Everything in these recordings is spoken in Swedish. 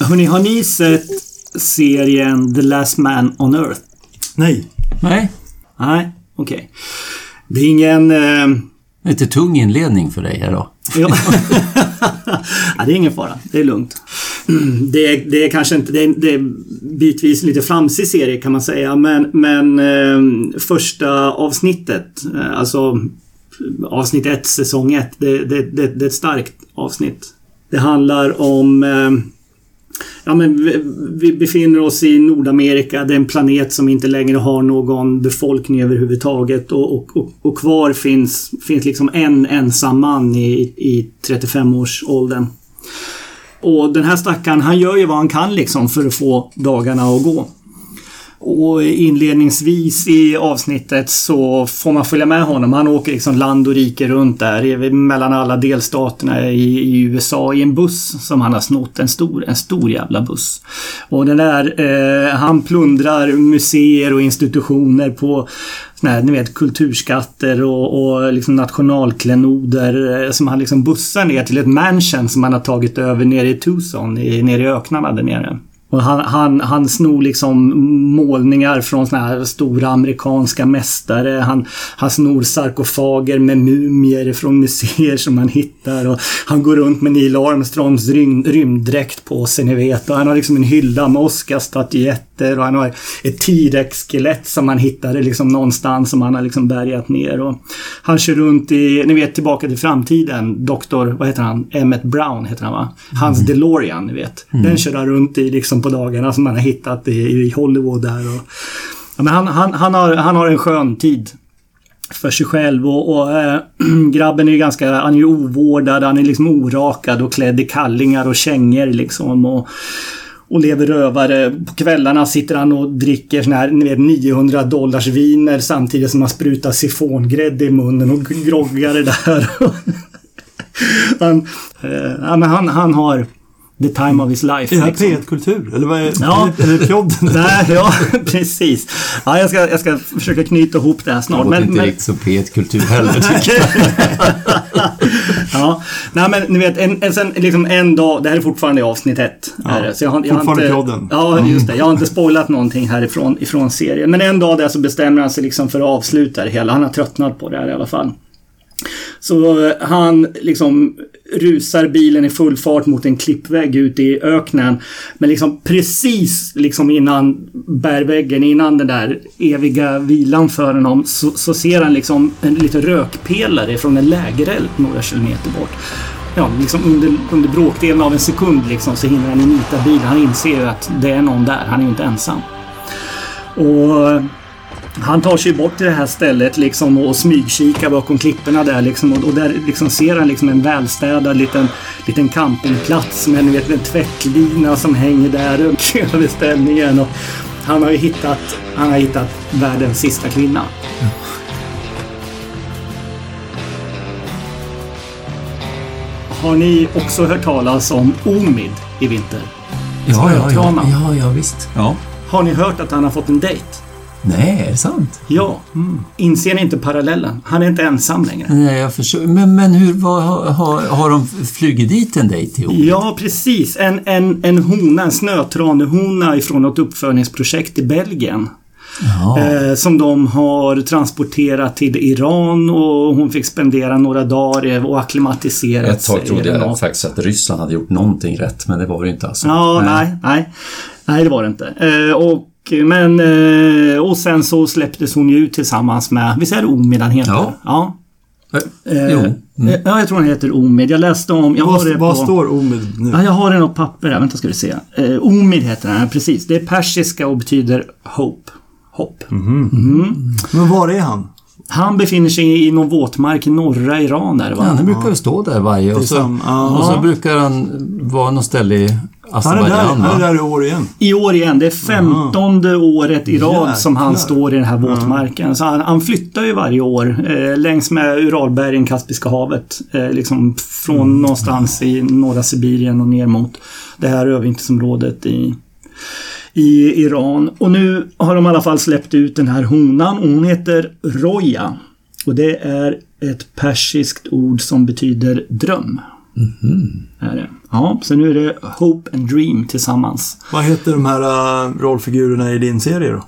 Hörrni, har ni sett serien The Last Man on Earth? Nej. Nej, Nej, okej. Det är ingen... Eh, lite tung inledning för dig här då. ja. ja, det är ingen fara. Det är lugnt. Mm, Det är, det är kanske inte... Det är, det är bitvis lite flamsig serie kan man säga. Men, men eh, första avsnittet, eh, alltså avsnitt 1, säsong 1. Det, det, det, det är ett starkt avsnitt. Det handlar om... Eh, Ja, men vi, vi befinner oss i Nordamerika. Det är en planet som inte längre har någon befolkning överhuvudtaget. Och, och, och, och kvar finns, finns liksom en ensam man i, i 35-årsåldern. Och den här stackaren, han gör ju vad han kan liksom för att få dagarna att gå. Och inledningsvis i avsnittet så får man följa med honom. Han åker liksom land och rike runt där mellan alla delstaterna i, i USA i en buss som han har snott. En stor, en stor jävla buss. Och den där, eh, han plundrar museer och institutioner på såna här, ni vet, kulturskatter och, och liksom nationalklenoder eh, som han liksom bussar ner till ett mansion som han har tagit över nere i Tucson, i, nere i öknarna där nere. Och han, han, han snor liksom målningar från såna här stora amerikanska mästare. Han, han snor sarkofager med mumier från museer som han hittar. Och han går runt med Neil Armstrongs rym, rymddräkt på sig, ni vet. Och han har liksom en hylla med Oscarsstatyett Oscarsstatyetter och han har ett T-rex-skelett som han hittade liksom någonstans som han har liksom bärgat ner. Och han kör runt i, ni vet, Tillbaka till framtiden. Doktor, vad heter han? Emmett Brown heter han va? Hans DeLorean, ni vet. Den kör han runt i liksom på dagarna som man har hittat i, i Hollywood där. Och, ja, men han, han, han, har, han har en skön tid för sig själv och, och äh, grabben är ju ganska, han är ju ovårdad, han är liksom orakad och klädd i kallingar och kängor liksom. Och, och lever rövare. På kvällarna sitter han och dricker sån här, ni vet 900 dollars viner samtidigt som han sprutar sifongrädde i munnen och groggar det där. han, eh, ja, men han, han har the time of his life. Är det här liksom. P1-kultur? Eller vad är, Ja. är det pjodden? Nej, ja, precis. Ja, jag, ska, jag ska försöka knyta ihop det här Det snart. låter Men, inte men, riktigt som P1-kultur heller tycker jag. Ja, nej men ni vet, en, en, sen, liksom en dag, det här är fortfarande i avsnitt ett. det, så jag har, jag fortfarande inte, prodden. Ja, just det. Jag har inte spoilat någonting härifrån ifrån serien. Men en dag där så bestämmer han sig liksom för att avsluta det hela. Han har tröttnat på det här i alla fall. Så eh, han liksom rusar bilen i full fart mot en klippvägg ute i öknen. Men liksom precis liksom innan bärväggen, innan den där eviga vilan för honom så, så ser han liksom en liten rökpelare från en lägereld några kilometer bort. Ja, liksom under, under bråkdelen av en sekund liksom så hinner han nita bilen. Han inser ju att det är någon där. Han är ju inte ensam. Och han tar sig bort till det här stället liksom och smygkikar bakom klipporna där liksom och, och där liksom ser han liksom en välstädad liten, liten campingplats med ni vet, en tvättlina som hänger där över ställningen. Och han har ju hittat, han har hittat världens sista kvinna. Har ni också hört talas om Omid i vinter? Ja, ja, ja, ja, ja, visst. Ja. Har ni hört att han har fått en dejt? Nej, är det sant? Ja. Inser ni inte parallellen? Han är inte ensam längre. Nej, jag förstår. Men, men hur, vad, har, har de flugit dit en dejt ihop? Ja, precis. En, en, en hona, en snötranehona ifrån något uppfödningsprojekt i Belgien. Eh, som de har transporterat till Iran och hon fick spendera några dagar och acklimatisera Ett tag sig. trodde jag faktiskt att Ryssland hade gjort någonting rätt, men det var det inte alltså. Ja, nej, nej. Nej, det var det inte. Eh, och, men, eh, och sen så släpptes hon ju ut tillsammans med, visst är det Omid han heter? Ja. ja. Eh, Eh, jo. eh, Ja, jag tror han heter Omid. Jag läste om... Jag Vad, vad på, står Omid nu? Ja, jag har det något papper här. Vänta ska vi se. Eh, Omid heter den, precis. Det är persiska och betyder hope. Hopp. Men var är han? Han befinner sig i någon våtmark i norra Iran där va? Ja, han brukar ju stå där varje och så, och så brukar han vara något ställe i Han Azerbajdzjan. han är där i år igen. I år igen. Det är femtonde året i rad som han Jäklar. står i den här våtmarken. Så han, han flyttar ju varje år eh, längs med Uralbergen, Kaspiska havet. Eh, liksom från någonstans i norra Sibirien och ner mot det här övervintringsområdet i, i Iran. Och nu har de i alla fall släppt ut den här honan. Hon heter Roja. Och det är ett persiskt ord som betyder dröm. Är det. Ja, så nu är det Hope and Dream tillsammans. Vad heter de här äh, rollfigurerna i din serie då?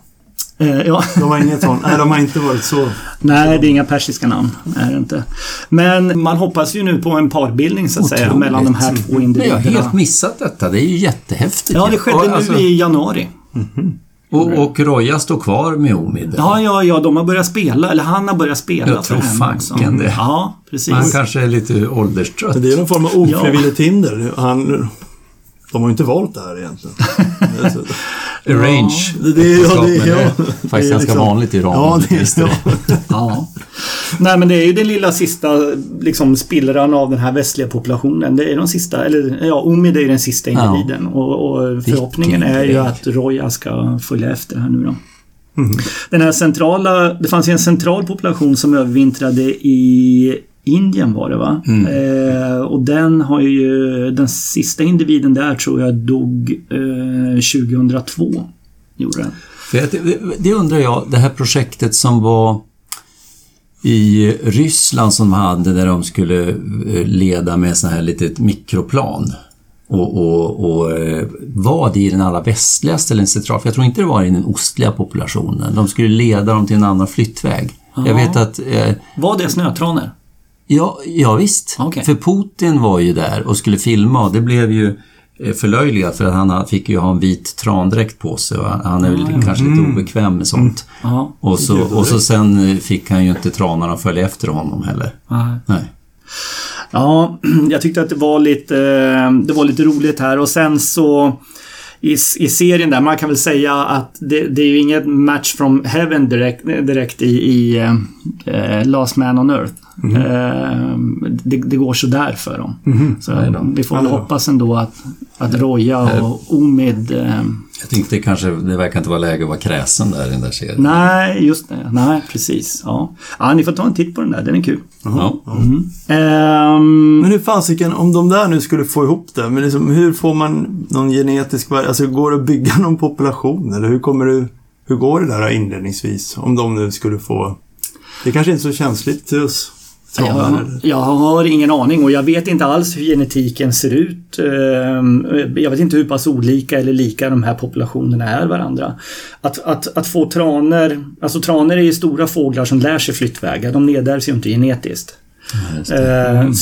Eh, ja. De har inget sånt. Nej, de har inte varit så... Nej, det är inga persiska namn. Är det inte. Men man hoppas ju nu på en parbildning så att säga Otroligt. mellan de här två Men jag har individerna. helt missat detta. Det är ju jättehäftigt. Ja, det skedde nu alltså, i januari. Och, och Roja står kvar med Omid. Ja, ja, ja, de har börjat spela. Eller han har börjat spela Jag tror för henne också. fanken det. Ja, precis. Han kanske är lite ålderstrött. Det är någon form av ofrivilligt hinder. Han, de har ju inte valt det här egentligen. Det Arrange. Det, det, ja, det, Men det ja, är det faktiskt är ganska liksom- vanligt i Iran. Ja, det är ja. Ja. Nej, men det är ju den lilla sista liksom, spillran av den här västliga populationen. Det är de sista, eller ja, Omid är ju den sista Ja. individen. Och, och förhoppningen är ju att Roja ska följa efter här nu då. Mhm. Den här centrala, det fanns ju en central population som övervintrade i Indien var det va? Mm. Eh, och den har ju, den sista individen där tror jag dog eh, 2002. Gjorde den. Det, det undrar jag, det här projektet som var i Ryssland som de hade där de skulle eh, leda med sån här litet mikroplan. Och, och, och eh, var det i den allra västligaste eller den centrala? För jag tror inte det var i den ostliga populationen. De skulle leda dem till en annan flyttväg. Jag vet att eh, Var det snötranor? Ja, ja visst. Okej. För Putin var ju där och skulle filma och det blev ju eh, förlöjligat för att han fick ju ha en vit trandräkt på sig och han är väl kanske lite obekväm med sånt. Ja. Och, så, och så sen eh, fick han ju inte tranarna följa efter honom heller. Nej. Nej. Ja, jag tyckte att det var lite, det var lite roligt här och sen så i, i serien där, man kan väl säga att det, det är ju inget match from heaven direkt, direkt i, i eh, Last Man on Earth. Eh, det, det går sådär för dem. Så vi får väl hoppas ändå att, att Roja och Omid... Eh, Jag tänkte kanske, det verkar inte vara läge att vara kräsen där i den där serien. nej, just det. Nej, precis. Ja. ja, ni får ta en titt på den där. Den är kul. Ja. Ehm, Men hur fasiken, om de där nu skulle få ihop det, men liksom, hur får man någon genetisk Alltså går det att bygga någon population? Eller hur kommer du... Hur går det där inledningsvis? Om de nu skulle få... Det kanske inte är så känsligt till oss travar, eller? Jag, jag har ingen aning och jag vet inte alls hur genetiken ser ut. Ehm, Jag vet inte hur pass olika eller lika de här populationerna är varandra. Att, att, att få traner, alltså traner är ju stora fåglar som lär sig flyttvägar. De nedärvs ju inte genetiskt. Eh,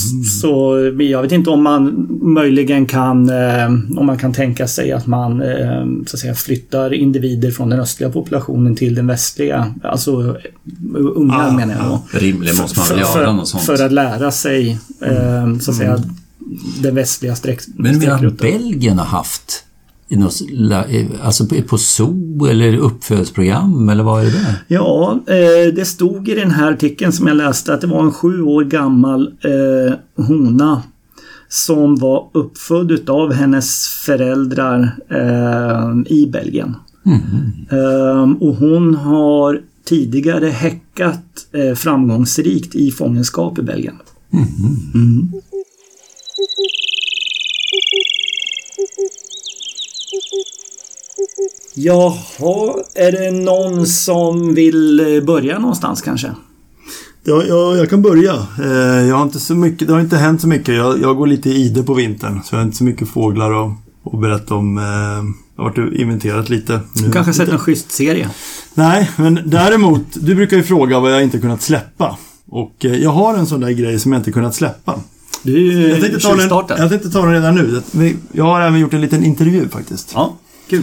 Så jag vet inte om man möjligen kan eh, om man kan tänka sig att man eh, så att säga, flyttar individer från den östliga populationen till den västliga. Alltså ungar Ah, menar jag då. Rimligen måste man väl För- göra något sånt. För att lära sig eh, så att säga den västliga streck, Men sträckrutten. Belgien har haft i något, alltså på- zoo eller uppfödsprogram eller vad är det där? Ja, eh, det stod i den här artikeln som jag läste att det var en sju år gammal eh, hona som var uppfödd utav hennes föräldrar eh, i Belgien. Eh, och hon har tidigare häckat framgångsrikt i fångenskap i Belgien. Mm. Jaha, är det någon som vill eh, börja någonstans kanske? Ja, ja, jag kan börja. Eh, jag har inte så mycket, det har inte hänt så mycket. Jag, jag går lite i ide på vintern. Så jag har inte så mycket fåglar att, att berätta om. Eh, jag har varit inventerat lite. Nu. Du kanske har sett en schysst serie? Nej, men däremot. Du brukar ju fråga vad jag inte kunnat släppa. Och jag har en sån där grej som jag inte kunnat släppa. Du Jag tänkte ta den, jag tänkte ta den redan nu. Jag har även gjort en liten intervju faktiskt. Ja, kul.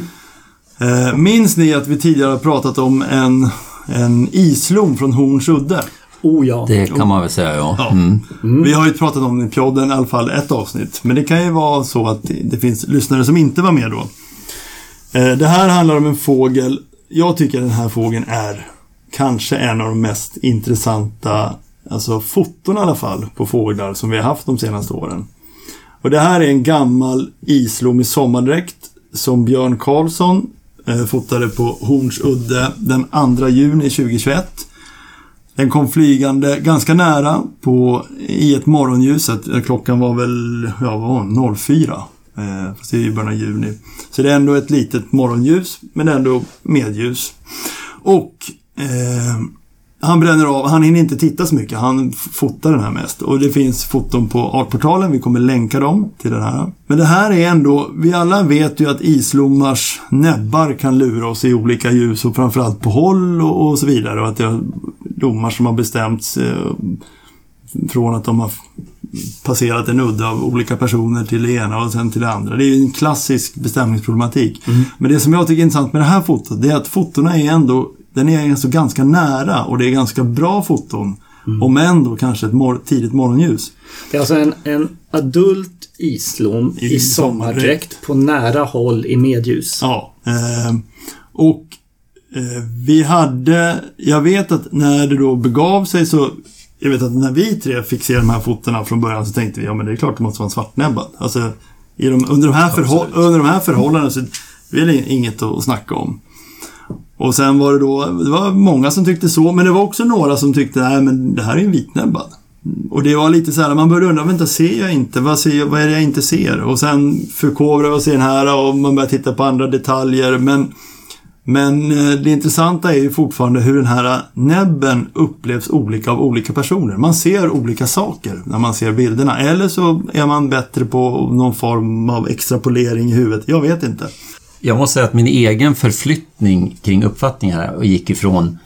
Eh, minns ni att vi tidigare har pratat om en, en islom från Horns udde? Oh ja. Det kan man väl säga, ja. Ja. Mm. Vi har ju pratat om det i podden i alla fall ett avsnitt. Men det kan ju vara så att det- finns lyssnare som inte var med då. Eh, Det här handlar om en fågel. Jag tycker den här fågeln är kanske en av de mest intressanta, alltså foton i alla fall, på fåglar som vi har haft de senaste åren. Och det här är en gammal islom i sommardräkt som Björn Karlsson Eh, fotade på Horns udde den 2 juni 2021. Den kom flygande ganska nära på, i ett morgonljus. Eh, klockan var väl, ja var 04. Eh, fast det är ju början av juni. Så det är ändå ett litet morgonljus, men ändå medljus. Och eh, han bränner av, han hinner inte titta så mycket. Han fotar den här mest. Och det finns foton på Artportalen, vi kommer länka dem till den här. Men det här är ändå, vi alla vet ju att islommars näbbar kan lura oss i olika ljus och framförallt på håll och, och så vidare. Och att det är lommar som har bestämts eh, från att de har passerat en udde av olika personer till det ena och sen till det andra. Det är ju en klassisk bestämningsproblematik. Mm. Men det som jag tycker är intressant med det här fotot, det är att fotona är ändå den är alltså ganska nära och det är ganska bra foton. Mm. Om än då kanske ett mor tidigt morgonljus. Det är alltså en, en adult islom i, i sommardräkt på nära håll i medljus. Ja. Eh, och eh, vi hade, jag vet att när det då begav sig så jag vet att när vi tre fick se de här fotona från början så tänkte vi ja men det är klart det måste vara en svartnäbbad. Alltså, i de, under, de här under de här förhållandena så är det inget att snacka om. Och sen var det då, det var många som tyckte så, men det var också några som tyckte, nej men det här är en vitnäbbad. Och det var lite så här, man började undra, vänta ser jag inte? Vad, ser jag, vad är det jag inte ser? Och sen förkovrar jag sig den här och man börjar titta på andra detaljer. Men, men eh, det intressanta är ju fortfarande hur den här näbben upplevs olika av olika personer. Man ser olika saker när man ser bilderna. Eller så är man bättre på någon form av extrapolering i huvudet. Jag vet inte. Jag måste säga att min egen förflyttning kring uppfattningar gick ifrån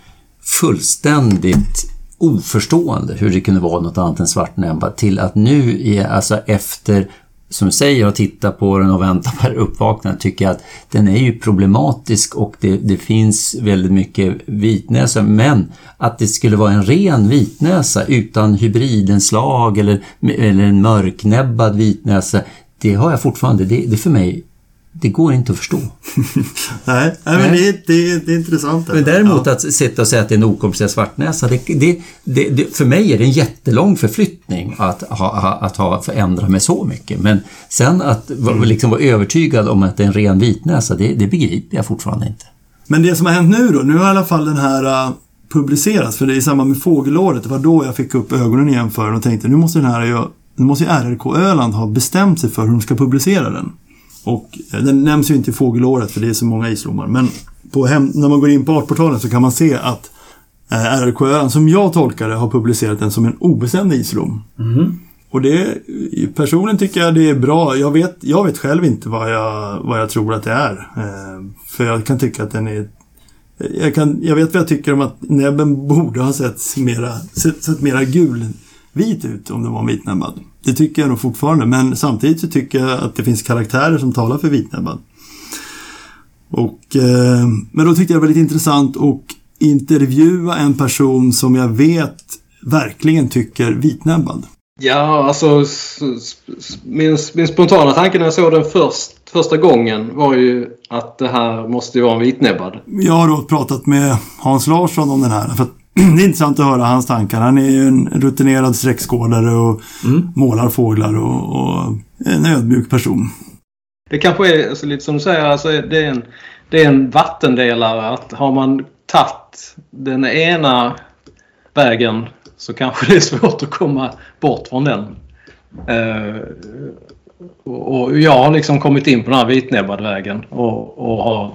fullständigt oförstående hur det kunde vara något annat än svartnäbba till att nu, är, alltså efter som du säger, att titta på den och vänta på uppvaknandet tycker jag att den är ju problematisk och det, det finns väldigt mycket vitnäsa. Men att det skulle vara en ren vitnäsa utan hybridenslag eller, eller en mörknäbbad vitnäsa det har jag fortfarande, det, det är för mig det går inte att förstå. nej, nej, men det, det, det är intressant. Men däremot ja. att sitta och säga att det är en okomplicerad svartnäsa, det, det, för mig är det en jättelång förflyttning att, ha, att ha, förändra mig så mycket. Men sen att mm. liksom vara övertygad om att det är en ren vitnäsa, det, det begriper jag fortfarande inte. Men det som har hänt nu då, nu har i alla fall den här uh, publicerats, för det är i samband med fågelåret, det var då jag fick upp ögonen igen för den och tänkte nu måste den här, nu måste ju RRK Öland ha bestämt sig för hur de ska publicera den. Och eh, den nämns ju inte i fågelåret för det är så många islommar. Men hem, när man går in på Artportalen så kan man se att eh, RRK Öland, som jag tolkar det, har publicerat den som en obestämd islom. Mm. Och det, personligen tycker jag det är bra. Jag vet, jag vet själv inte vad jag, vad jag tror att det är. Eh, för jag kan tycka att den är jag, kan, jag vet vad jag tycker om att näbben borde ha sett mera, sett, sett mera gulvit ut om det var vitnäbbad. Det tycker jag nog fortfarande, men samtidigt så tycker jag att det finns karaktärer som talar för vitnäbbad. Och, eh, men då tyckte jag det var lite intressant att intervjua en person som jag vet verkligen tycker vitnäbbad. Ja, alltså min, min spontana tanke när jag såg den först, första gången var ju att det här måste ju vara en vitnäbbad. Jag har då pratat med Hans Larsson om den här. För det är intressant att höra hans tankar. Han är ju en rutinerad streckskådare och mm. målar fåglar och, och, en ödmjuk person. Det kanske är alltså, lite som du säger, alltså, det, är en, det är en vattendelare. Att har man tagit den ena vägen så kanske det är svårt att komma bort från den. Uh, och jag har liksom kommit in på den här vitnäbbade vägen och, och har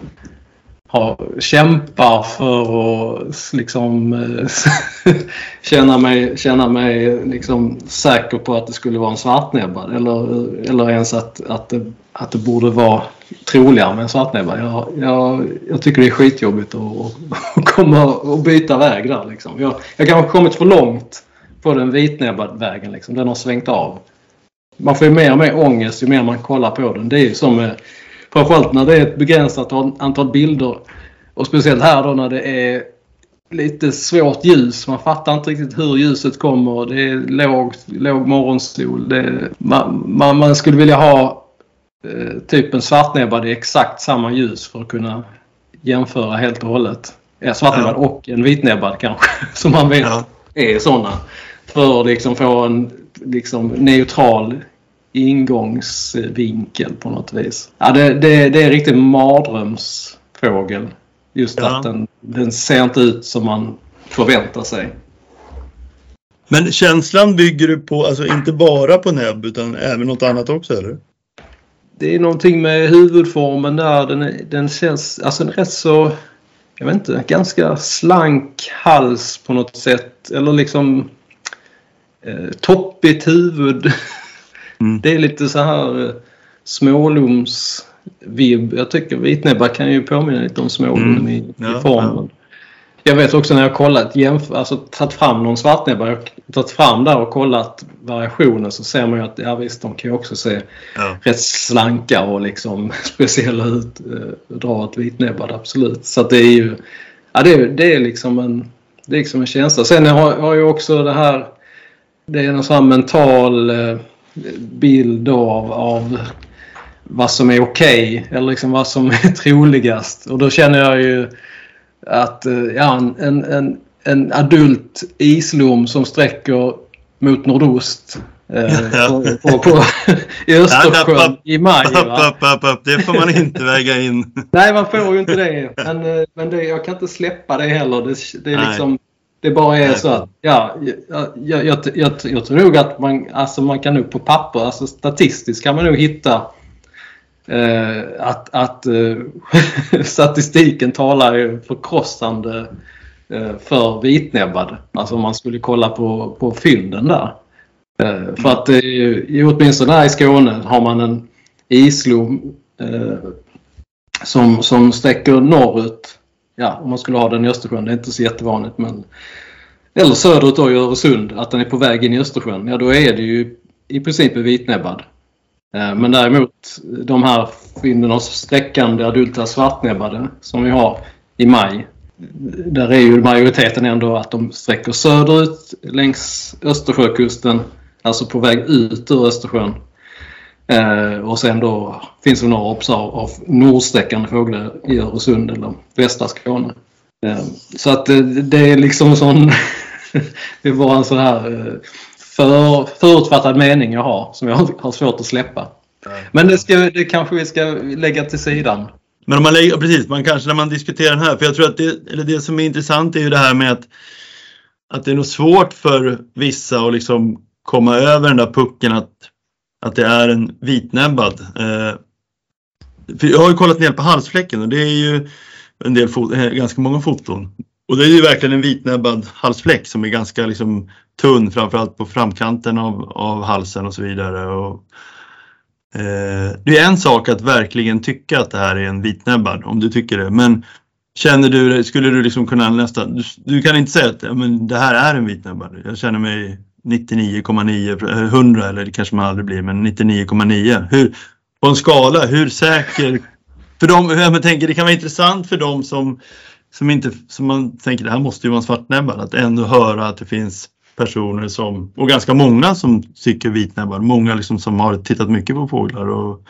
har, kämpar för att liksom eh, känna mig, känna mig liksom säker på att det skulle vara en svartnäbbad eller, eller ens att, att, det, att det borde vara troligare med en svartnäbbad. Jag, jag, jag tycker det är skitjobbigt att, att komma och byta väg där. Liksom. Jag, jag kanske har kommit för långt på den vitnäbbad vägen. Liksom. Den har svängt av. Man får ju mer och mer ångest ju mer man kollar på den. Det är ju som med Framförallt när det är ett begränsat antal bilder. Och speciellt här då när det är lite svårt ljus. Man fattar inte riktigt hur ljuset kommer. Det är låg, låg morgonsol. Det, man, man, man, skulle vilja ha eh, typ en svartnäbbad i exakt samma ljus för att kunna jämföra helt och hållet. Ja, svartnäbbad ja. och en vitnäbbad kanske. Som man vet ja. är sådana. För att liksom få en liksom, neutral ingångsvinkel på något vis. Ja, det, det, det är en riktig mardrömsfågel. Just ja. att den, den ser inte ut som man förväntar sig. Men känslan bygger du på, alltså inte bara på näbb utan även något annat också eller? Det är någonting med huvudformen där. Den, den känns, alltså den är rätt så jag vet inte, ganska slank hals på något sätt. Eller liksom eh, toppigt huvud. Mm. Det är lite så här eh, smålomsvibb. Jag tycker vitnäbbar kan ju påminna lite om smålom Mm. i, Ja, i formen. Jag vet också när jag kollat, jämf- alltså tagit fram någon svartnäbba, jag har tagit fram där och kollat variationen så ser man ju att ja visst, de kan ju också se Ja. rätt slanka och liksom speciella ut. Eh, dra ett vitnäbbad, absolut. Så att det är ju, ja det är, det är liksom en, det är liksom en känsla. Sen har, har jag också det här, det är en sån här mental eh, bild av, av vad som är okej eller liksom vad som är troligast. Och då känner jag ju att eh, ja, en, en, en, adult islom som sträcker mot nordost eh, på, på, på, i Östersjön i maj. Upp, Va? upp, upp, upp. Det får man inte väga in. Nej, man får ju inte det. Men, eh, men det, jag kan inte släppa det heller. Det, det är Nej. liksom... Det bara är så att, ja, jag, jag, jag, jag, tror nog att man, alltså man kan nog på papper, alltså statistiskt kan man nog hitta eh, att, att eh, statistiken talar förkrossande eh, för vitnäbbad. Alltså om man skulle kolla på, på fynden där. Eh, för att i- åtminstone här i Skåne har man en islom eh, som, som sträcker norrut. Ja, om man skulle ha den i Östersjön. Det är inte så jättevanligt men eller söderut då i Öresund, att den är på väg in i Östersjön. Ja, då är det ju i princip vitnäbbad. Eh, men däremot de här fynden av sträckande adulta svartnäbbade som vi har i maj. Där är ju majoriteten ändå att de sträcker söderut längs Östersjökusten, alltså på väg ut ur Östersjön. Eh, och sen då finns det några observ av nordsträckande fåglar i Öresund eller västra Skåne. Eh, så att det, det är liksom sån... det är bara en sån här eh, för, förutfattad mening jag har som jag har svårt att släppa. Men det, ska, det kanske vi ska lägga till sidan. Men om man lägger, precis, man kanske när man diskuterar den här, för jag tror att det, eller det som är intressant är ju det här med att, att det är nog svårt för vissa att liksom komma över den där pucken att, att det är en vitnäbbad. Eh, för jag har ju kollat ner på halsfläcken och det är ju en del fot, eh, ganska många foton. Och det är ju verkligen en vitnäbbad halsfläck som är ganska liksom tunn, framförallt på framkanten av, av halsen och så vidare. Och, Eh, det är en sak att verkligen tycka att det här är en vitnäbbad, om du tycker det. Men känner du skulle du liksom kunna nästan, du, du kan inte säga att ja, men det här är en vitnäbbad. Jag känner mig 99,9, 100 eh, eller det kanske man aldrig blir, men 99,9. Hur, på en skala, hur säker, för dem, jag tänker det kan vara intressant för dem som, som inte, som man tänker det här måste ju vara en svartnäbbad, att ändå höra att det finns personer som, och ganska många som tycker vitnäbbad. många liksom som har tittat mycket på fåglar. Och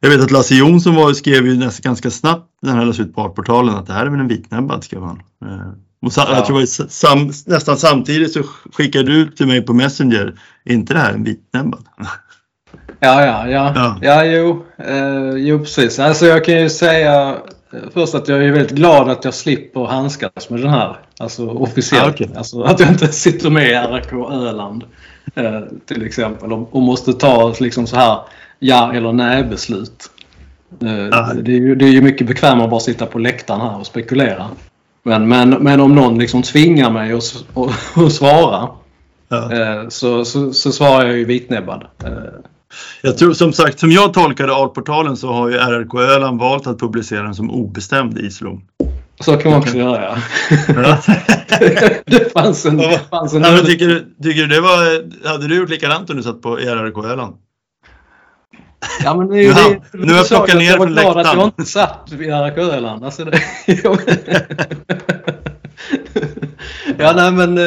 jag vet att Lasse Jonsson var, skrev ju nästan ganska snabbt när han lades ut på Artportalen att det här är väl en vitnäbbad, skrev han. Eh, Sa, Ja. jag tror var sam, nästan samtidigt så skickade du till mig på Messenger, inte det här en vitnäbbad? Ja, ja, ja. Ja. Ja, jo, eh, jo precis. Alltså jag kan ju säga eh, först att jag är väldigt glad att jag slipper handskas med den här. Alltså officiellt. Ah, okej. Alltså att jag inte sitter med i RK Öland eh, till exempel och, och måste ta liksom så här ja eller nej beslut. Eh, Ah. det, är ju, det är ju mycket bekvämare att bara sitta på läktaren här och spekulera. Men, men, men om någon liksom tvingar mig att, att, att svara Ja. eh, så, så, så svarar jag ju vitnäbbad. Eh, Jag tror som sagt, som jag tolkade Artportalen så har ju RRK Öland valt att publicera den som obestämd islom. Så kan man också göra ja. Ja. det fanns en... Det fanns en Ja, tycker, du, tycker du det var, hade du gjort likadant om du satt på RRK Öland? Ja, men det Nu har- det, nu har jag plockat att ner Jag var från glad att läktaren. jag inte satt vid Öland. Alltså det, ja, nej men... eh,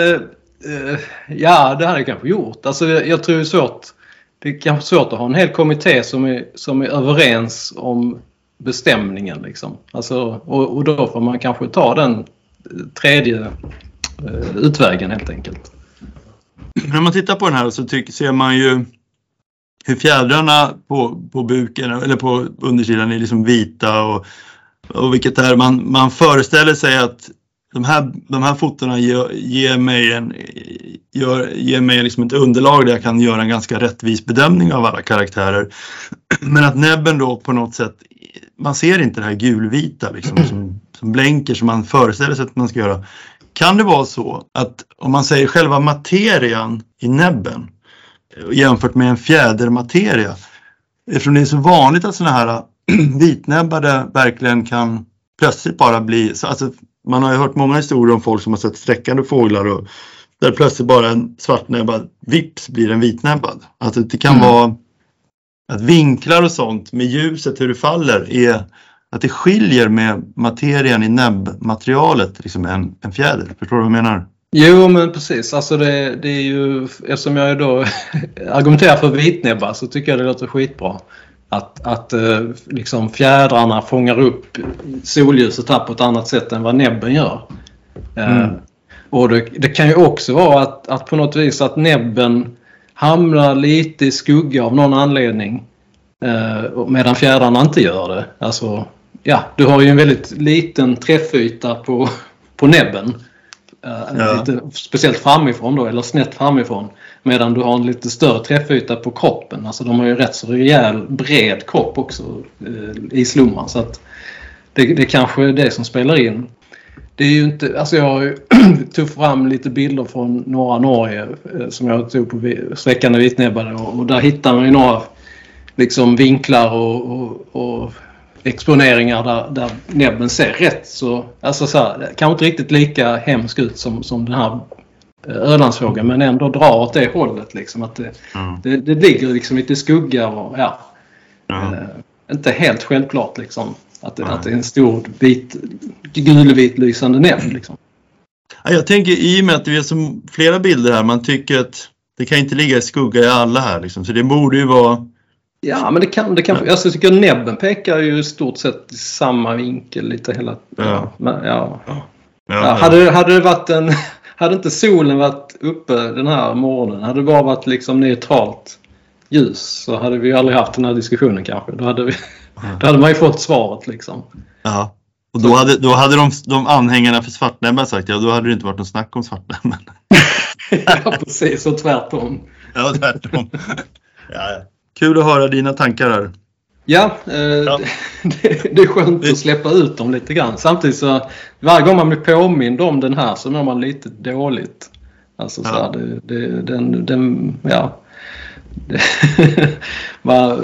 eh, ja, det hade jag kanske gjort. Alltså jag, jag tror det är svårt. Det är kanske svårt att ha en hel kommitté som är, som är överens om bestämningen. Liksom. Alltså, och, och då får man kanske ta den eh, tredje utvägen helt enkelt. När man tittar på den här så tycker, ser man ju hur fjädrarna på, på buken eller på undersidan är liksom vita och, och vilket är man, man föreställer sig att de här, de här fotona ger, ger mig, en, gör, ger mig liksom ett underlag där jag kan göra en ganska rättvis bedömning av alla karaktärer. Men att näbben då på något sätt, man ser inte det här gulvita liksom som, som blänker som man föreställer sig att man ska göra. Kan det vara så att om man säger själva materian i näbben jämfört med en fjädermateria, eftersom det är så vanligt att sådana här vitnäbbade verkligen kan plötsligt bara bli, alltså man har ju hört många historier om folk som har sett sträckande fåglar och där plötsligt bara en svartnäbbad vips blir en vitnäbbad. Alltså det kan mm. vara att vinklar och sånt med ljuset, hur det faller, är att det skiljer med materian i näbbmaterialet, liksom en, en fjäder. Förstår du vad jag menar? Jo men precis, alltså det, det är ju eftersom jag då argumenterar för vitnäbbar så tycker jag det låter skitbra. Att, att eh, liksom fjädrarna fångar upp solljuset här på ett annat sätt än vad näbben gör. Eh, mm. och det, det, kan ju också vara att, att på något vis att näbben hamnar lite i skugga av någon anledning. Eh, medan fjädrarna inte gör det. Alltså, ja, du har ju en väldigt liten träffyta på, på näbben. Ja. Lite, speciellt framifrån då, eller snett framifrån. Medan du har en lite större träffyta på kroppen. Alltså de har ju rätt så rejäl bred kropp också eh, i slumman. Så att det, det kanske är det som spelar in. Det är ju inte, alltså jag tog fram lite bilder från norra Norge eh, som jag tog på sträckande vitnäbbade och, och där hittar man ju några liksom vinklar och, och, och exponeringar där, där näbben ser rätt så, alltså så här, kanske inte riktigt lika hemskt ut som, som den här eh, Ölandsfågeln men ändå drar åt det hållet liksom att det, mm. det, det, ligger liksom lite skugga och ja. Mm. Eh, inte helt självklart liksom att, mm. att det är en stor vit, gulvit lysande näbb liksom. Jag tänker i och med att det är så flera bilder här, man tycker att det kan inte ligga i skugga i alla här liksom, så det borde ju vara Ja, men det kan det. Kan, alltså, jag tycker näbben pekar ju i stort sett i samma vinkel lite hela... Ja. Men, ja. ja. ja hade, hade det varit en... Hade inte solen varit uppe den här morgonen, hade det bara varit liksom neutralt ljus så hade vi aldrig haft den här diskussionen kanske. Då hade, vi, då hade man ju fått svaret liksom. Ja. Och då hade, då hade de, de anhängarna för svartnäbben sagt ja, då hade det inte varit något snack om svartnäbben. ja, precis. Och tvärtom. Ja, tvärtom. Ja, ja. Kul att höra dina tankar här. Ja, eh, ja. Det, det, är skönt att släppa ut dem lite grann. Samtidigt så varje gång man blir påmind om den här så mår man lite dåligt. Alltså så här, det, det, den, den, ja. Det,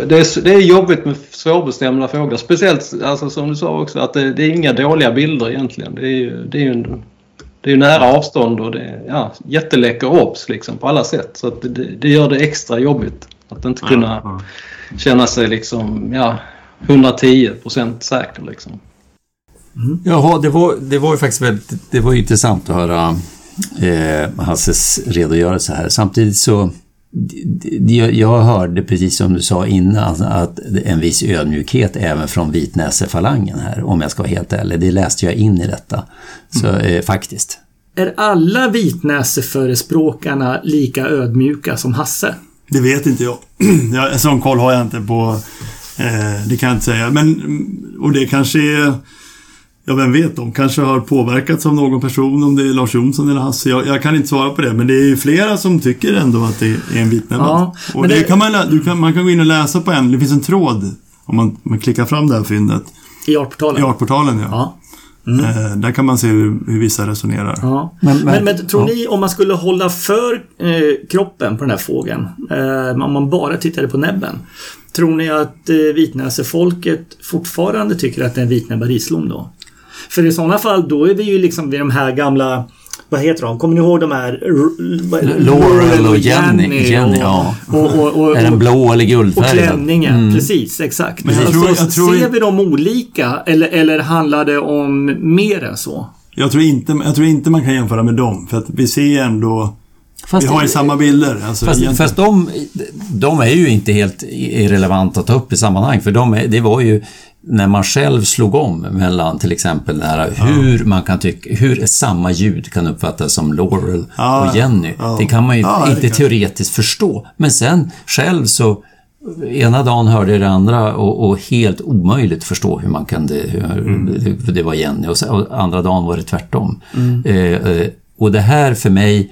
det, är, det är jobbigt med svårbestämda fåglar. Speciellt alltså, som du sa också att det, det är inga dåliga bilder egentligen. Det är, det är ju det är nära avstånd och det är ja, jätteläcker obs liksom på alla sätt. Så det, det, gör det extra jobbigt. Att inte kunna ja, ja. känna sig liksom, ja, 110 procent säker liksom. Mm. Jaha, det var, det var ju faktiskt väldigt, det var intressant att höra eh, Hasses redogörelse här. Samtidigt så jag hörde precis som du sa innan att en viss ödmjukhet även från vitnäsefalangen här, om jag ska vara helt ärlig. Det läste jag in i detta. Så mm. eh, faktiskt. Är alla vitnäseförespråkarna lika ödmjuka som Hasse? Det vet inte jag. En sån koll har jag inte på. Eh, det kan jag inte säga. Men, och det kanske är... Ja, vem vet? De kanske har påverkats av någon person, om det är Lars Jonsson eller Hasse. Jag, jag kan inte svara på det, men det är ju flera som tycker ändå att det är en vitnäbbad. Ja, och det, det, kan man, kan, man kan gå in och läsa på en. Det finns en tråd, om man, man klickar fram det här fyndet. I artportalen? I artportalen, ja. ja. Mm. Eh, där kan man se hur, hur vissa resonerar. Ja. Men, men, men, men, tror ja. ni om man skulle hålla för eh, kroppen på den här fågeln, eh, om man bara tittade på näbben. Tror ni att eh, vitnäsefolket fortfarande tycker att det är en vitnäbbad rislom då? För i sådana fall då är vi ju liksom vid de här gamla vad heter de? Kommer ni ihåg de här? Laurel och Jenny. Jenny ja. Och, och, och, är den blå eller guldfärgad? Och klänningen, mm. precis. Exakt. Men jag alltså, tror, jag tror ser vi dem olika eller, eller handlar det om mer än så? Jag tror, inte, jag tror inte man kan jämföra med dem. För att vi ser ändå Fast vi har ju samma bilder. Alltså, fast, fast de, de är ju inte helt irrelevanta att ta upp i sammanhang. För de är, det var ju när man själv slog om mellan till exempel det här, hur ja. man kan tycka, hur samma ljud kan uppfattas som Laurel ja, och Jenny. Ja. Det kan man ju inte teoretiskt förstå. Men sen själv så Ena dagen hörde jag det andra och, och helt omöjligt förstå hur man kunde, hur, mm. det var Jenny och, och, andra dagen var det tvärtom. Mm. Eh, eh och det här för mig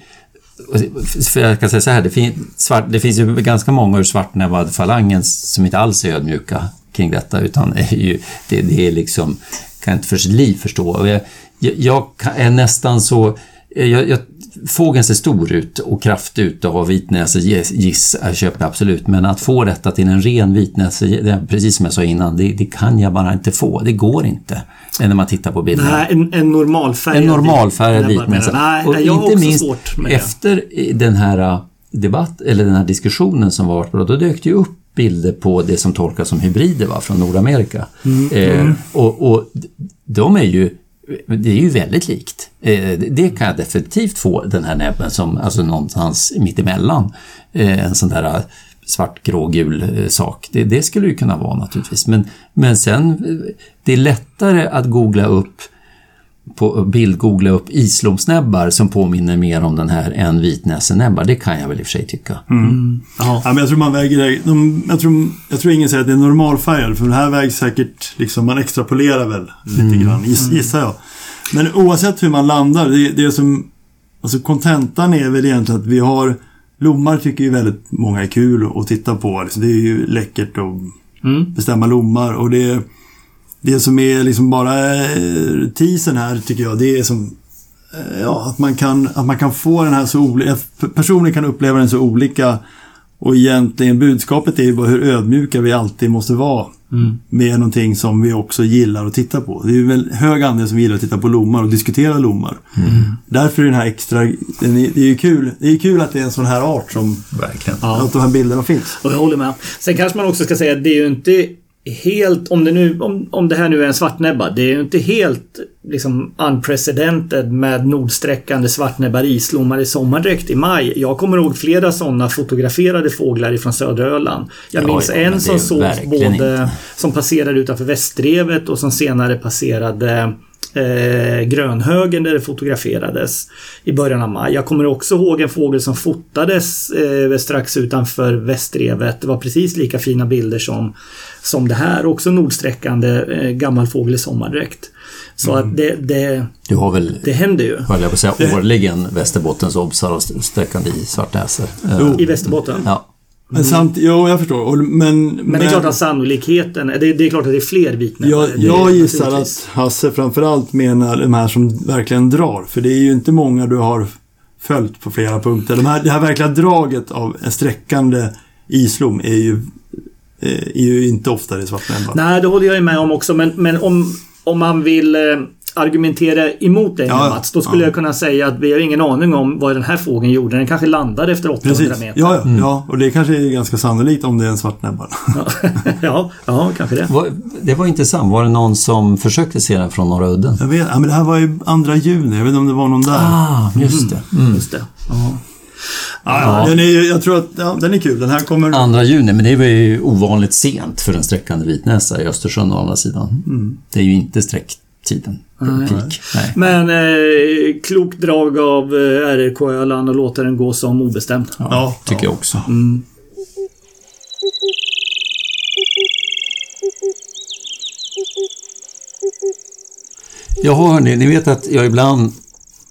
för jag kan säga så här, det, fin, svart, det finns ju ganska många ur svartnäbbad falangen som inte alls är ödmjuka kring detta utan är ju, det, det är liksom kan inte för sitt liv förstå. Jag, jag, jag är nästan så... Jag, jag, fågeln ser stor ut och kraftig ut och har vitnäsa giss köper jag absolut. Men att få detta till en ren vitnäsa, precis som jag sa innan, det, det, kan jag bara inte få. Det går inte. När man tittar på bilderna. Nej, en, en normalfärgad En normalfärgad vitnäsa. Nej, och jag inte minst svårt med efter den här debatt, eller den här diskussionen som var, då dök det ju upp bilder på det som tolkas som hybrider va, från Nordamerika. Mm. Eh, och, och de är ju det är ju väldigt likt. Eh, det kan jag definitivt få den här näbben som, alltså någonstans mittemellan. Eh, en sån där eh, svart, grå, gul sak. Det, det skulle det kunna vara naturligtvis. Men, men sen, det är lättare att googla upp på bildgoogla upp islomsnäbbar som påminner mer om den här än vitnäsenäbbar. Det kan jag väl i och för sig tycka. Mm. Ja. men jag tror man väger de, jag, tror, jag tror ingen säger att det är normalfärgad för det här vägs säkert, liksom, man extrapolerar väl lite mm. grann, giss, gissar jag. Men oavsett hur man landar, det, det som, alltså kontentan är väl egentligen att vi har Lommar tycker ju väldigt många är kul att titta på. Det är ju läckert att mm. bestämma lommar och det det som är liksom bara eh, teasern här tycker jag, det är som eh, Ja, att man kan, att man kan få den här så olika, personer kan uppleva den så olika och egentligen budskapet är ju bara hur ödmjuka vi alltid måste vara mm. med någonting som vi också gillar att titta på. Det är väl hög andel som gillar att titta på lommar och diskutera lommar. Mm. Därför är den här extra, det är ju kul, det är kul att det är en sån här art som Verkligen. Att de här bilderna finns. Och jag håller med. Sen kanske man också ska säga att det är ju inte helt, om det, nu, om, om det här nu är en svartnäbba, det är ju inte helt liksom unprecedented med nordsträckande svartnäbbar islommar i sommardräkt i maj. Jag kommer ihåg flera sådana fotograferade fåglar ifrån södra Öland. Jag minns ja, en som sågs både inte. som passerade utanför Västrevet och som senare passerade eh, Grönhögen där det fotograferades i början av maj. Jag kommer också ihåg en fågel som fotades eh, strax utanför Västrevet. Det var precis lika fina bilder som, som det här. Också nordsträckande eh, gammal fågel i sommardräkt. Så mm. att det, det, du har väl, det händer ju. Höll jag på att säga, årligen Västerbottens obsar och sträckande i svartnäsor. I Västerbotten? Ja. Men samt, jo, jag förstår. Men, men, men det är klart att sannolikheten, det, det är klart att det är fler vittnen. Jag, jag gissar att Hasse framförallt menar de här som verkligen drar. För det är ju inte många du har följt på flera punkter. De här, det här verkliga draget av en sträckande islom är ju, är ju inte oftare i svartnäbbar. Nej, det håller jag med om också. Men, men om, om man vill eh, argumentera emot dig ja, Mats, då skulle ja. jag kunna säga att vi har ingen aning om vad den här fågeln gjorde. Den kanske landade efter 800 Precis. meter. Ja, ja, mm. ja, och det kanske är ganska sannolikt om det är en svartnäbbare. ja, ja, kanske det. Det var intressant. Var det någon som försökte se den från Norra udden? Jag vet, men det här var ju andra juni. Jag vet inte om det var någon där. Ah, just det. Mm. mm. Just det. Ja. Ja, Den är, jag tror att ja, den är kul. Den här kommer... Andra juni, men det är ju ovanligt sent för en sträckande vitnäsa i Östersjön å andra sidan. Mm. Det är ju inte sträckt tiden. Nej. Nej. Men eh, klokt drag av eh, RRK Öland och låta den gå som obestämd. Ja, ja tycker jag också. Mm. Jaha hörni, ni vet att jag ibland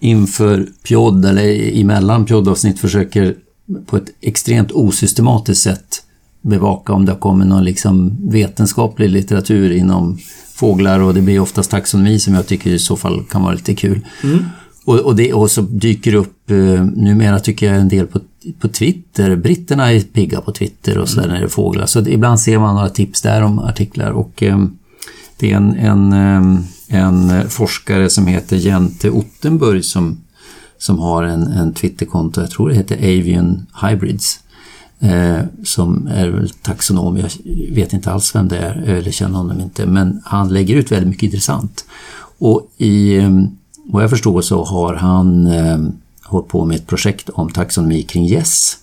inför pjodd eller emellan pjoddavsnitt försöker på ett extremt osystematiskt sätt bevaka om det kommit någon liksom vetenskaplig litteratur inom fåglar och det blir oftast taxonomi som jag tycker i så fall kan vara lite kul. Mm. Och, och, det, och så dyker upp, eh, numera tycker jag en del på, på Twitter, britterna är pigga på Twitter och sådär mm. när det är fåglar. Så det, ibland ser man några tips där om artiklar och eh, det är en, en, eh, en forskare som heter Jente Ottenburg som, som har en, en Twitterkonto, jag tror det heter Avian Hybrids eh, som är taxonom. Jag vet inte alls vem det är, eller känner honom inte, men han lägger ut väldigt mycket intressant. Och i eh, vad jag förstår så har han eh, hållit på med ett projekt om taxonomi kring gäss.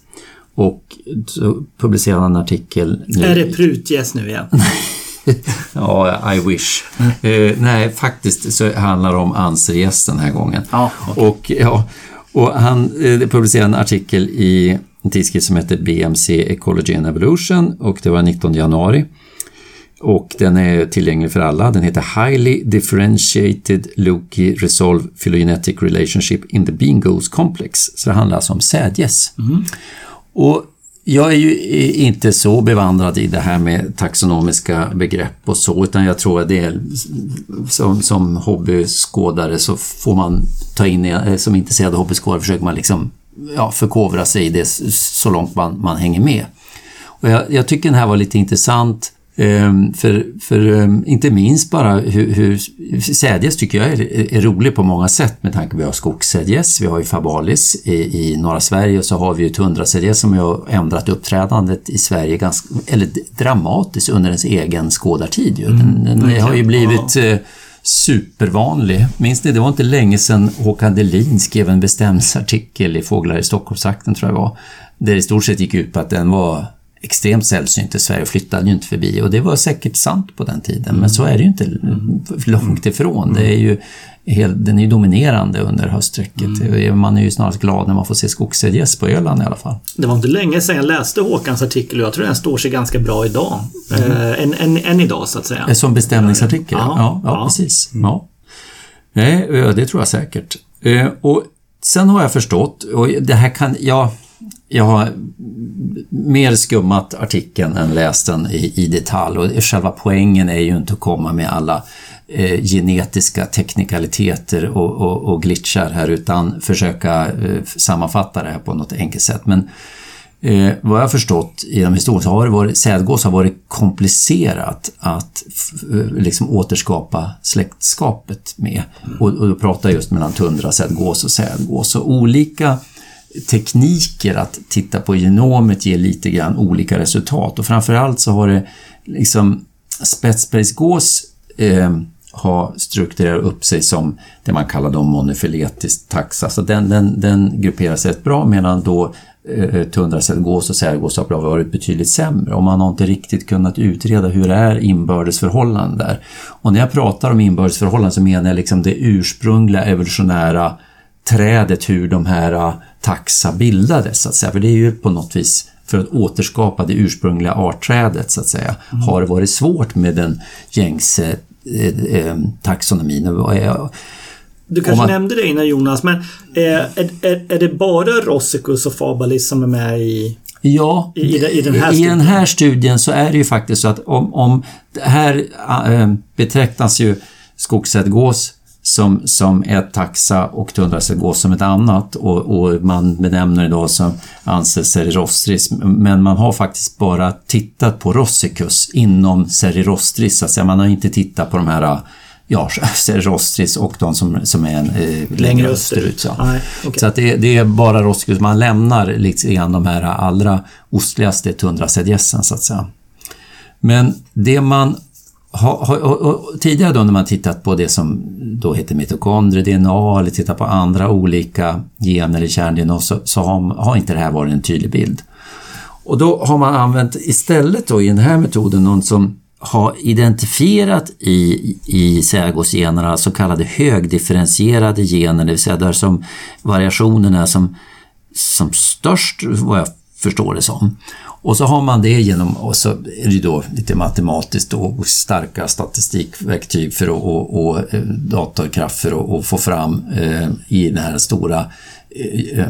Och så publicerade han en artikel. Nu. Är det prutgäss nu igen? ja, I wish. Eh, nej, faktiskt så handlar det om ansergäss den här gången. Ja, okay. och, ja, och han eh, publicerade en artikel i en tidskrift som heter BMC Ecology and Evolution och det var 19 januari. Och den är tillgänglig för alla. Den heter Highly Differentiated Loki Resolve Phylogenetic Relationship in the Bean Goose Complex. Så det handlar alltså om sädgäss. Mm. Och jag är ju inte så bevandrad i det här med taxonomiska begrepp och så, utan jag tror att det är som, som hobbyskådare så får man ta in, eh, som intresserad hobbyskådare försöker man liksom ja, förkovra sig i det så långt man, man hänger med. Och jag, jag tycker den här var lite intressant Ehm, för, för ehm, inte minst bara hur, hur sädgäss tycker jag är, är rolig på många sätt med tanke på att vi har skogssädgäss, vi har ju fabalis i, i norra Sverige och så har vi ju tundrasädgäss som har ändrat uppträdandet i Sverige ganska, eller dramatiskt under ens egen skådartid. Ju. Den, den mm, har ju blivit ja. Supervanlig. Minns ni, det var inte länge sedan Håkan Delin skrev en bestämmelseartikel i Fåglar i Stockholmsakten tror jag det var, där det i stort sett gick ut på att den var extremt sällsynt i Sverige och flyttade ju inte förbi. Och det var säkert sant på den tiden, men så är det ju inte långt ifrån. Det är ju helt, den är ju dominerande under höststräcket. Mm. Man är ju snarast glad när man får se skogssädgäss på Öland i alla fall. Det var inte länge sedan jag läste Håkans artikel och jag tror den står sig ganska bra idag. Mm. Äh, än, än, än, idag så att säga. Som bestämningsartikel? Ja, ja, ja, ja. precis. Mm. Ja. Nej, det tror jag säkert. Eh, och sen har jag förstått, och det här kan, ja, jag har mer skummat artikeln än läst den i, i detalj och själva poängen är ju inte att komma med alla eh, genetiska teknikaliteter och, och, och, glitchar här utan försöka eh, sammanfatta det här på något enkelt sätt. Men eh, vad jag förstått genom historien så har det varit, sädgås har varit komplicerat att eh, liksom återskapa släktskapet med. Och, och då pratar jag just mellan tundra, sädgås och sädgås. Och olika tekniker att titta på genomet ger lite grann olika resultat och framförallt så har det liksom spetsbergsgås eh, har strukturerat upp sig som det man kallar då monofiletisk taxa. Så den, den, den grupperar sig rätt bra medan då eh, tundracellgås och särgås har varit betydligt sämre och man har inte riktigt kunnat utreda hur det är inbördesförhållanden där. Och när jag pratar om inbördesförhållanden så menar jag liksom det ursprungliga evolutionära trädet hur de här taxa bildades, så att säga. För det är ju på något vis för att återskapa det ursprungliga artträdet, så att säga, mm. har det varit svårt med den gängse eh, eh, taxonomin. Du kanske man... nämnde det innan Jonas, men eh, är, är, är det bara Rossicus och Fabalis som är med i Ja, i, i, den här i den här studien så är det ju faktiskt så att om, om det här äh, betraktas ju skogsädgås som, som ett taxa och tundrasädgås som ett annat och, och, man benämner det då som anses serirostris men man har faktiskt bara tittat på rossicus inom serirostris, så att säga. man har inte tittat på de här ja, serirostris och de som, som är en, eh, längre österut. Så, Nej, okay. så att det, det, är bara rossicus, man lämnar lite grann de här allra ostligaste tundrasädgässen så att säga. Men det man ha, ha, och, tidigare då när man tittat på det som då heter mitokondrie-DNA eller tittat på andra olika gener i kärn-DNA så, så har, har, inte det här varit en tydlig bild. Och då har man använt istället då i den här metoden någon som har identifierat i, i sägosgenerna så kallade högdifferentierade gener, det vill säga där som variationen är som, som störst, vad jag förstår det som. Och så har man det genom, och så är det då lite matematiskt och starka statistikverktyg för att, och, och eh, datorkraft för att få fram eh, i den här stora eh, eh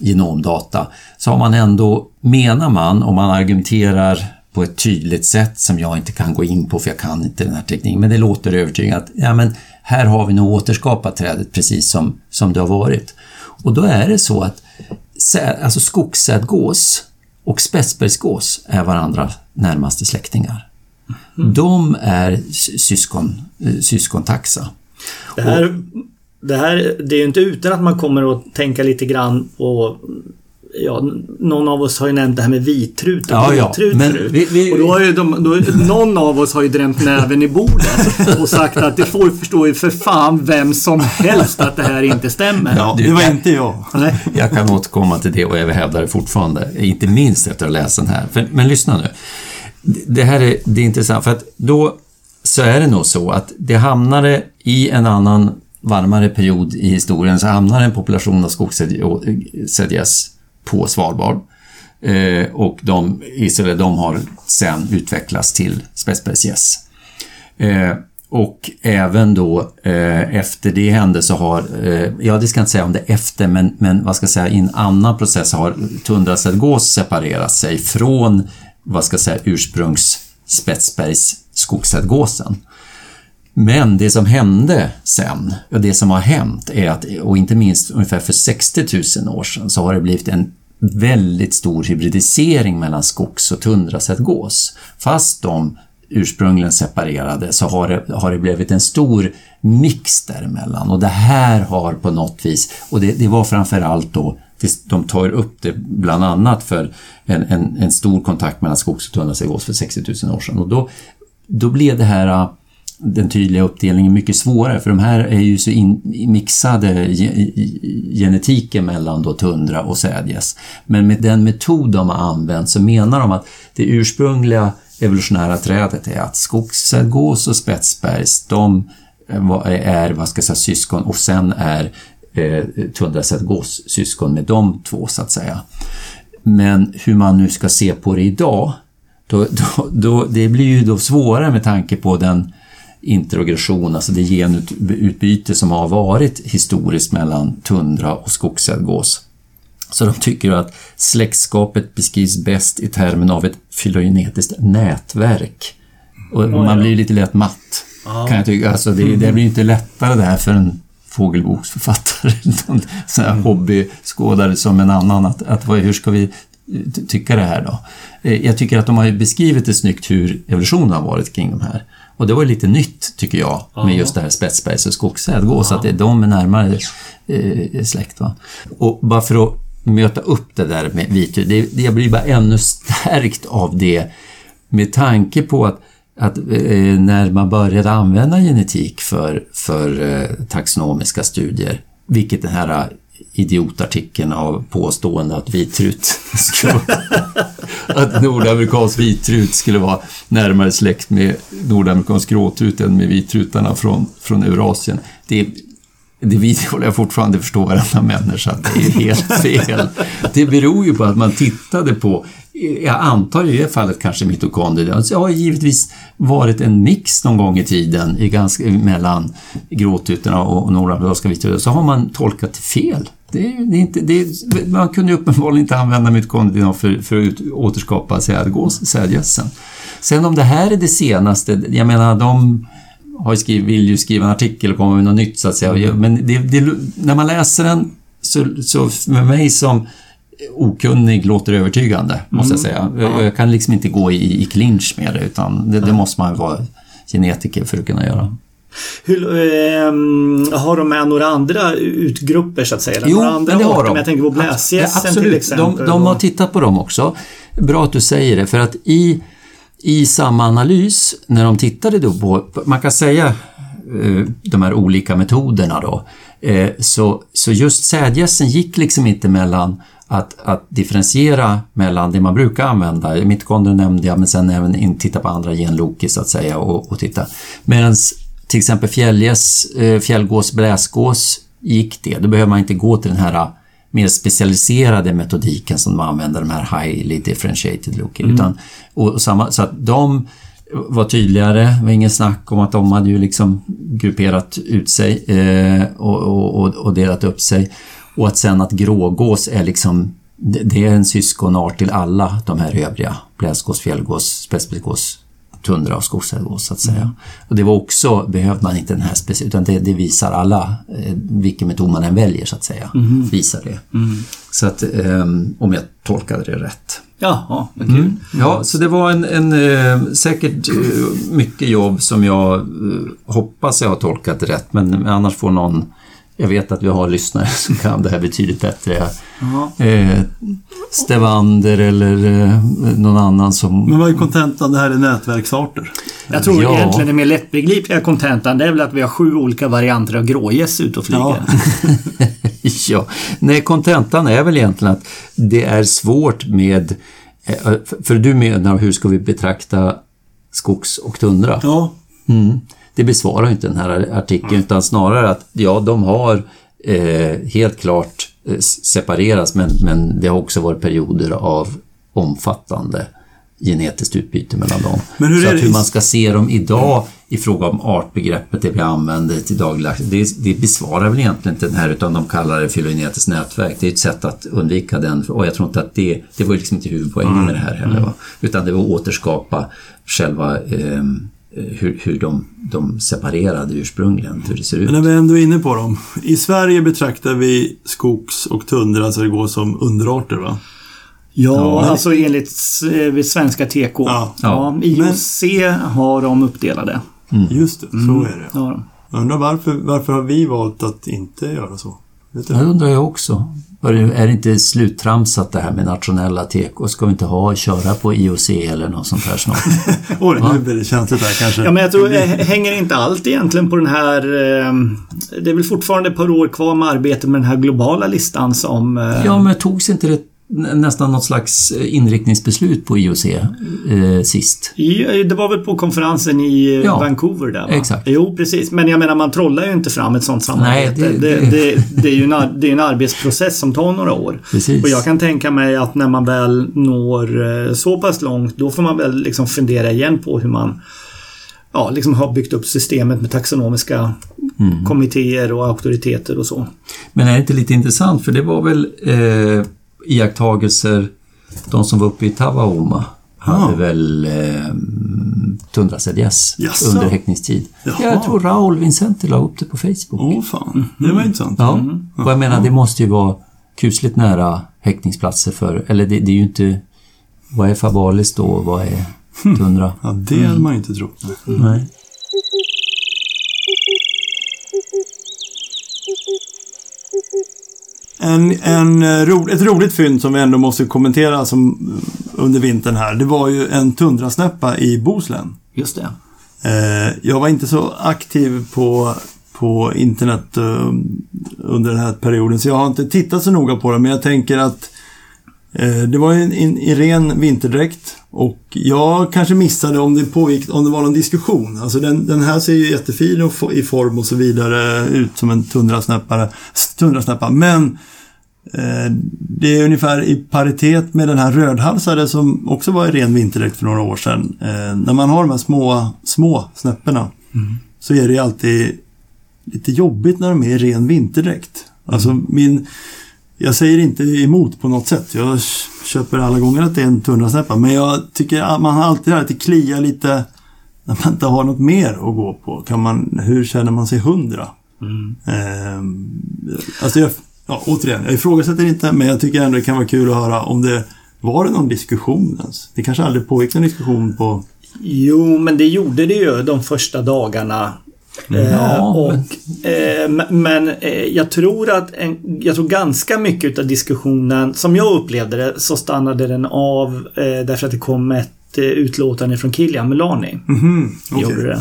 genomdata. Så har man ändå, menar man, om man argumenterar på ett tydligt sätt som jag inte kan gå in på för jag kan inte den här tekniken, men det låter övertygande att ja, men här har vi nog återskapat trädet precis som, som det har varit. Och då är det så att alltså skogssädgås och spetsbergsgås är varandra närmaste släktingar. Mm. De är syskon, eh, syskontaxa. Det här, det här det är ju inte utan att man kommer att tänka lite grann på Ja, någon av oss har ju nämnt det här med vitrut och ja, vitrut ja. Men vi, vi, och då har ju de, då, Någon av oss har ju drämt näven i bordet och sagt att det får förstå ju för fan vem som helst att det här inte stämmer. Ja, det var inte jag. Nej. Jag kan återkomma till det och jag hävdar det fortfarande. Inte minst efter att ha läst den här. För, men lyssna nu. Det här är, det är intressant för att då så är det nog så att det hamnade i en annan varmare period i historien så hamnar en population av skogssädgäss på Svalbard. Eh, och de, istället, de har sen utvecklats till spetsbergsgäss. Eh, och även då eh, efter det hände så har, eh, ja det ska jag inte säga om det efter, men, men vad ska jag säga, i en annan process har tundrasädgås separerat sig från, vad ska jag säga, ursprungs Spetsbergs skogsädgåsen. Men det som hände sen, och det som har hänt, är att, och inte minst ungefär för 60 000 år sedan, så har det blivit en väldigt stor hybridisering mellan skogs och tundrasädgås. Fast de ursprungligen separerade så har det, har det blivit en stor mix däremellan och det här har på något vis, och det, det var framförallt då de tar upp det bland annat för en, en, en stor kontakt mellan skogs och tundrasädgås för 60 000 år sedan och då, då blev det här den tydliga uppdelningen mycket svårare för de här är ju så in, mixade genetiken mellan då tundra och sädgäss. Men med den metod de har använt så menar de att det ursprungliga evolutionära trädet är att skogssädgås och spetsbergs, de eh, är vad ska jag säga, syskon och sen är eh, tundrasädgås syskon med de två så att säga. Men hur man nu ska se på det idag, då, då, då, det blir ju då svårare med tanke på den interogression, alltså det genutbyte som har varit historiskt mellan tundra och skogssädgås. Så de tycker att släktskapet beskrivs bäst i termen av ett filogenetiskt nätverk. Och man blir lite lätt matt, kan jag tycka. Alltså det, det blir inte lättare det här för en fågelboksförfattare, någon sån här hobbyskådare som en annan, att, att hur ska vi tycka det här då? Eh, jag tycker att de har beskrivit det snyggt hur evolutionen har varit kring de här. Och det var lite nytt, tycker jag, med just det här Spetsbergs och Skogsädgås, att det, de är närmare eh, släkt. Va? Och bara för att möta upp det där med det, det, jag blir bara ännu stärkt av det med tanke på att, att eh, när man började använda genetik för, för eh, taxonomiska studier, vilket den här idiotartikeln av påstående att vitrut skulle att nordamerikansk vitrut skulle vara närmare släkt med nordamerikansk gråtrut än med vitrutarna från, från Eurasien. Det, det vidhåller jag fortfarande förstår varenda människa att det är helt fel. Det beror ju på att man tittade på jag antar i det fallet kanske mitokondrier. Alltså, det har givetvis varit en mix någon gång i tiden i ganska, mellan gråtutorna och nordamerikanska vitrutor. Så har man tolkat fel. Det, det är inte, det, man kunde ju uppenbarligen inte använda mitokondrier för, för att återskapa sädgödseln. Sen om det här är det senaste, jag menar de har skrivit, vill ju skriva en artikel och komma med något nytt så att säga. Men det, det, när man läser den så, så för mig som okunnig låter övertygande, måste jag säga. Jag, jag kan liksom inte gå i, i clinch med det, utan det, det måste man vara genetiker för att kunna göra. Hur, eh, har de med några andra utgrupper så att säga? Jo, några andra men det har de. Jag tänker på bläsgässen till exempel. De, de har tittat på dem också. Bra att du säger det, för att i, i samma analys, när de tittade då på, man kan säga eh, de här olika metoderna då, eh, så, så just sädgässen gick liksom inte mellan att, att differentiera mellan det man brukar använda, mitokondrier nämnde jag, men sen även titta på andra genloki så att säga och, och titta. Medan till exempel fjällgäss, eh, fjällgås, bläsgås gick det. Då behöver man inte gå till den här eh, mer specialiserade metodiken som de använder, de här highly differentiated looking. Mm. Utan, och, och samma, så att de var tydligare, det var ingen snack om att de hade ju liksom grupperat ut sig eh, och, och, och, delat upp sig. Och att sen att grågås är liksom, det är en syskonart till alla de här övriga, bläsgås, fjällgås, spetsbetgås, tundra och skogssädgås så att säga. Mm. Och det var också, behövde man inte den här speciella, utan det, det, visar alla, eh, vilken metod man än väljer så att säga, mm. visar det. Mm. Så att, eh, om jag tolkade det rätt. Ja, vad kul. Mm. Ja, så det var en, en eh, säkert eh, mycket jobb som jag eh, hoppas jag har tolkat rätt, men annars får någon jag vet att vi har lyssnare som kan det här betydligt bättre. Eh, Stevander eller eh, någon annan som... Men vad är kontentan? Det här är nätverksarter? Jag tror ja. egentligen det mer lättbegripliga kontentan det är väl att vi har sju olika varianter av grågäss ute och flyger. Ja. ja. Nej, kontentan är väl egentligen att det är svårt med... Eh, för du menar hur ska vi betrakta skogs och tundra? Ja. Mm det besvarar inte den här artikeln mm. utan snarare att ja, de har eh, helt klart eh, separerats men, men det har också varit perioder av omfattande genetiskt utbyte mellan dem. Men hur Så att hur man ska se dem idag i fråga om artbegreppet, det vi använder till dagligdags, det, det besvarar väl egentligen inte den här utan de kallar det filogenetiskt nätverk. Det är ett sätt att undvika den och jag tror inte att det, det var liksom inte huvudpoängen med det här heller. Va? Utan det var att återskapa själva eh, hur, hur de, de separerade ursprungligen, hur det ser ut. Men när vi ändå är inne på dem. I Sverige betraktar vi skogs och tundra så det går som underarter va? Ja, Ja. alltså enligt eh, svenska TK. Ja. Ja. IOC har de uppdelade. Just det, så är det. Ja. Jag undrar varför, varför har vi valt att inte göra så? Det undrar jag också. Är det inte sluttramsat det här med nationella teko? Ska vi inte ha köra på IOC eller något sånt här snart? Oj, nu blir det känsligt där kanske. Ja, men jag tror det hänger inte allt egentligen på den här... Eh, det är väl fortfarande ett par år kvar med arbetet med den här globala listan som... Eh, Ja, men togs inte det nästan något slags eh, inriktningsbeslut på IOC eh, sist? i- Det var väl på konferensen i eh, Ja, Vancouver där va? exakt. Jo, precis. Men jag menar, man trollar ju inte fram ett sånt samarbete. Nej, det- det, det, det, är ju en, det är en arbetsprocess som tar några år. Precis. Och jag kan tänka mig att när man väl når eh, så pass långt, då får man väl liksom fundera igen på hur man ja, liksom har byggt upp systemet med taxonomiska Mm. kommittéer och auktoriteter och så. Men är det inte lite intressant? För det var väl eh, iakttagelser, de som var uppe i Tavaoma hade Ah. väl eh, tundrasedgäss Jaså? under häckningstid. Jaha. Ja, jag tror Raoul Vincenti la upp det på Facebook. Åh fan, det var intressant. Ja, och jag menar det måste ju vara kusligt nära häckningsplatser för, eller det, det är ju inte, vad är fabalis då och vad är tundra? Ja, det hade man ju inte trott. Nej. En, en, eh, ro, ett roligt fynd som vi ändå måste kommentera som, eh, under vintern här, det var ju en tundrasnäppa i Bohuslän. Just det. Eh, jag var inte så aktiv på, på internet eh, under den här perioden så jag har inte tittat så noga på det men jag tänker att det var en, en, i ren vinterdräkt och jag kanske missade om det pågick, om det var någon diskussion. Alltså den, den här ser ju jättefin och i form och så vidare ut som en tundrasnäppare, tundrasnäppa men eh, det är ungefär i paritet med den här rödhalsade som också var i ren vinterdräkt för några år sedan. Eh, när man har de här små, små snäpporna så är det alltid lite jobbigt när de är i ren vinterdräkt. Alltså min... Jag säger inte emot på något sätt. Jag köper alla gånger att det är en tundrasnäppa. Men jag tycker att man har alltid det här att det kliar lite när man inte har något mer att gå på. Kan man, hur känner man sig hundra? Ehm, alltså jag, ja, återigen, jag ifrågasätter inte men jag tycker ändå det kan vara kul att höra om det var det någon diskussion ens? Det kanske aldrig pågick någon diskussion på... Jo, men det gjorde det ju de första dagarna. Eh, Ja, och, eh, men eh, jag tror att en, jag tror ganska mycket av diskussionen, som jag upplevde det, så stannade den av eh, därför att det kom ett utlåtande från Kilian Melani. Mhm, okej. Gjorde det.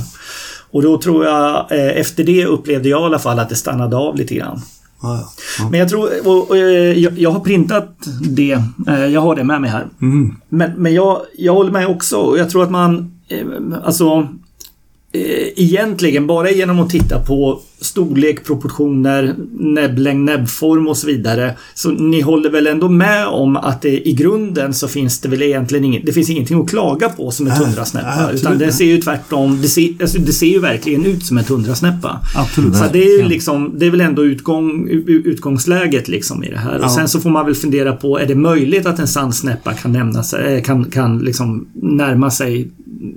Och då tror jag, efter det upplevde jag i alla fall att det stannade av lite grann. Ja. Ja. Men jag tror, och, och, jag, jag har printat det. Jag har det med mig här. Mm. Men, men jag, jag håller med också. Jag tror att man, alltså Eh, egentligen bara genom att titta på storlek, proportioner, näbblängd, näbbform och så vidare. Så ni håller väl ändå med om att det, i grunden så finns det väl egentligen inget, det finns ingenting att klaga på som nej, absolut utan det ser ju tvärtom, det ser, alltså, det ser ju verkligen ut som en tundrasnäppa. Absolut. Så det är liksom, det är väl ändå utgång, utgångsläget liksom i det här. Ja. Och sen så får man väl fundera på, är det möjligt att en sandsnäppa kan nämna sig, eh, kan, kan liksom närma sig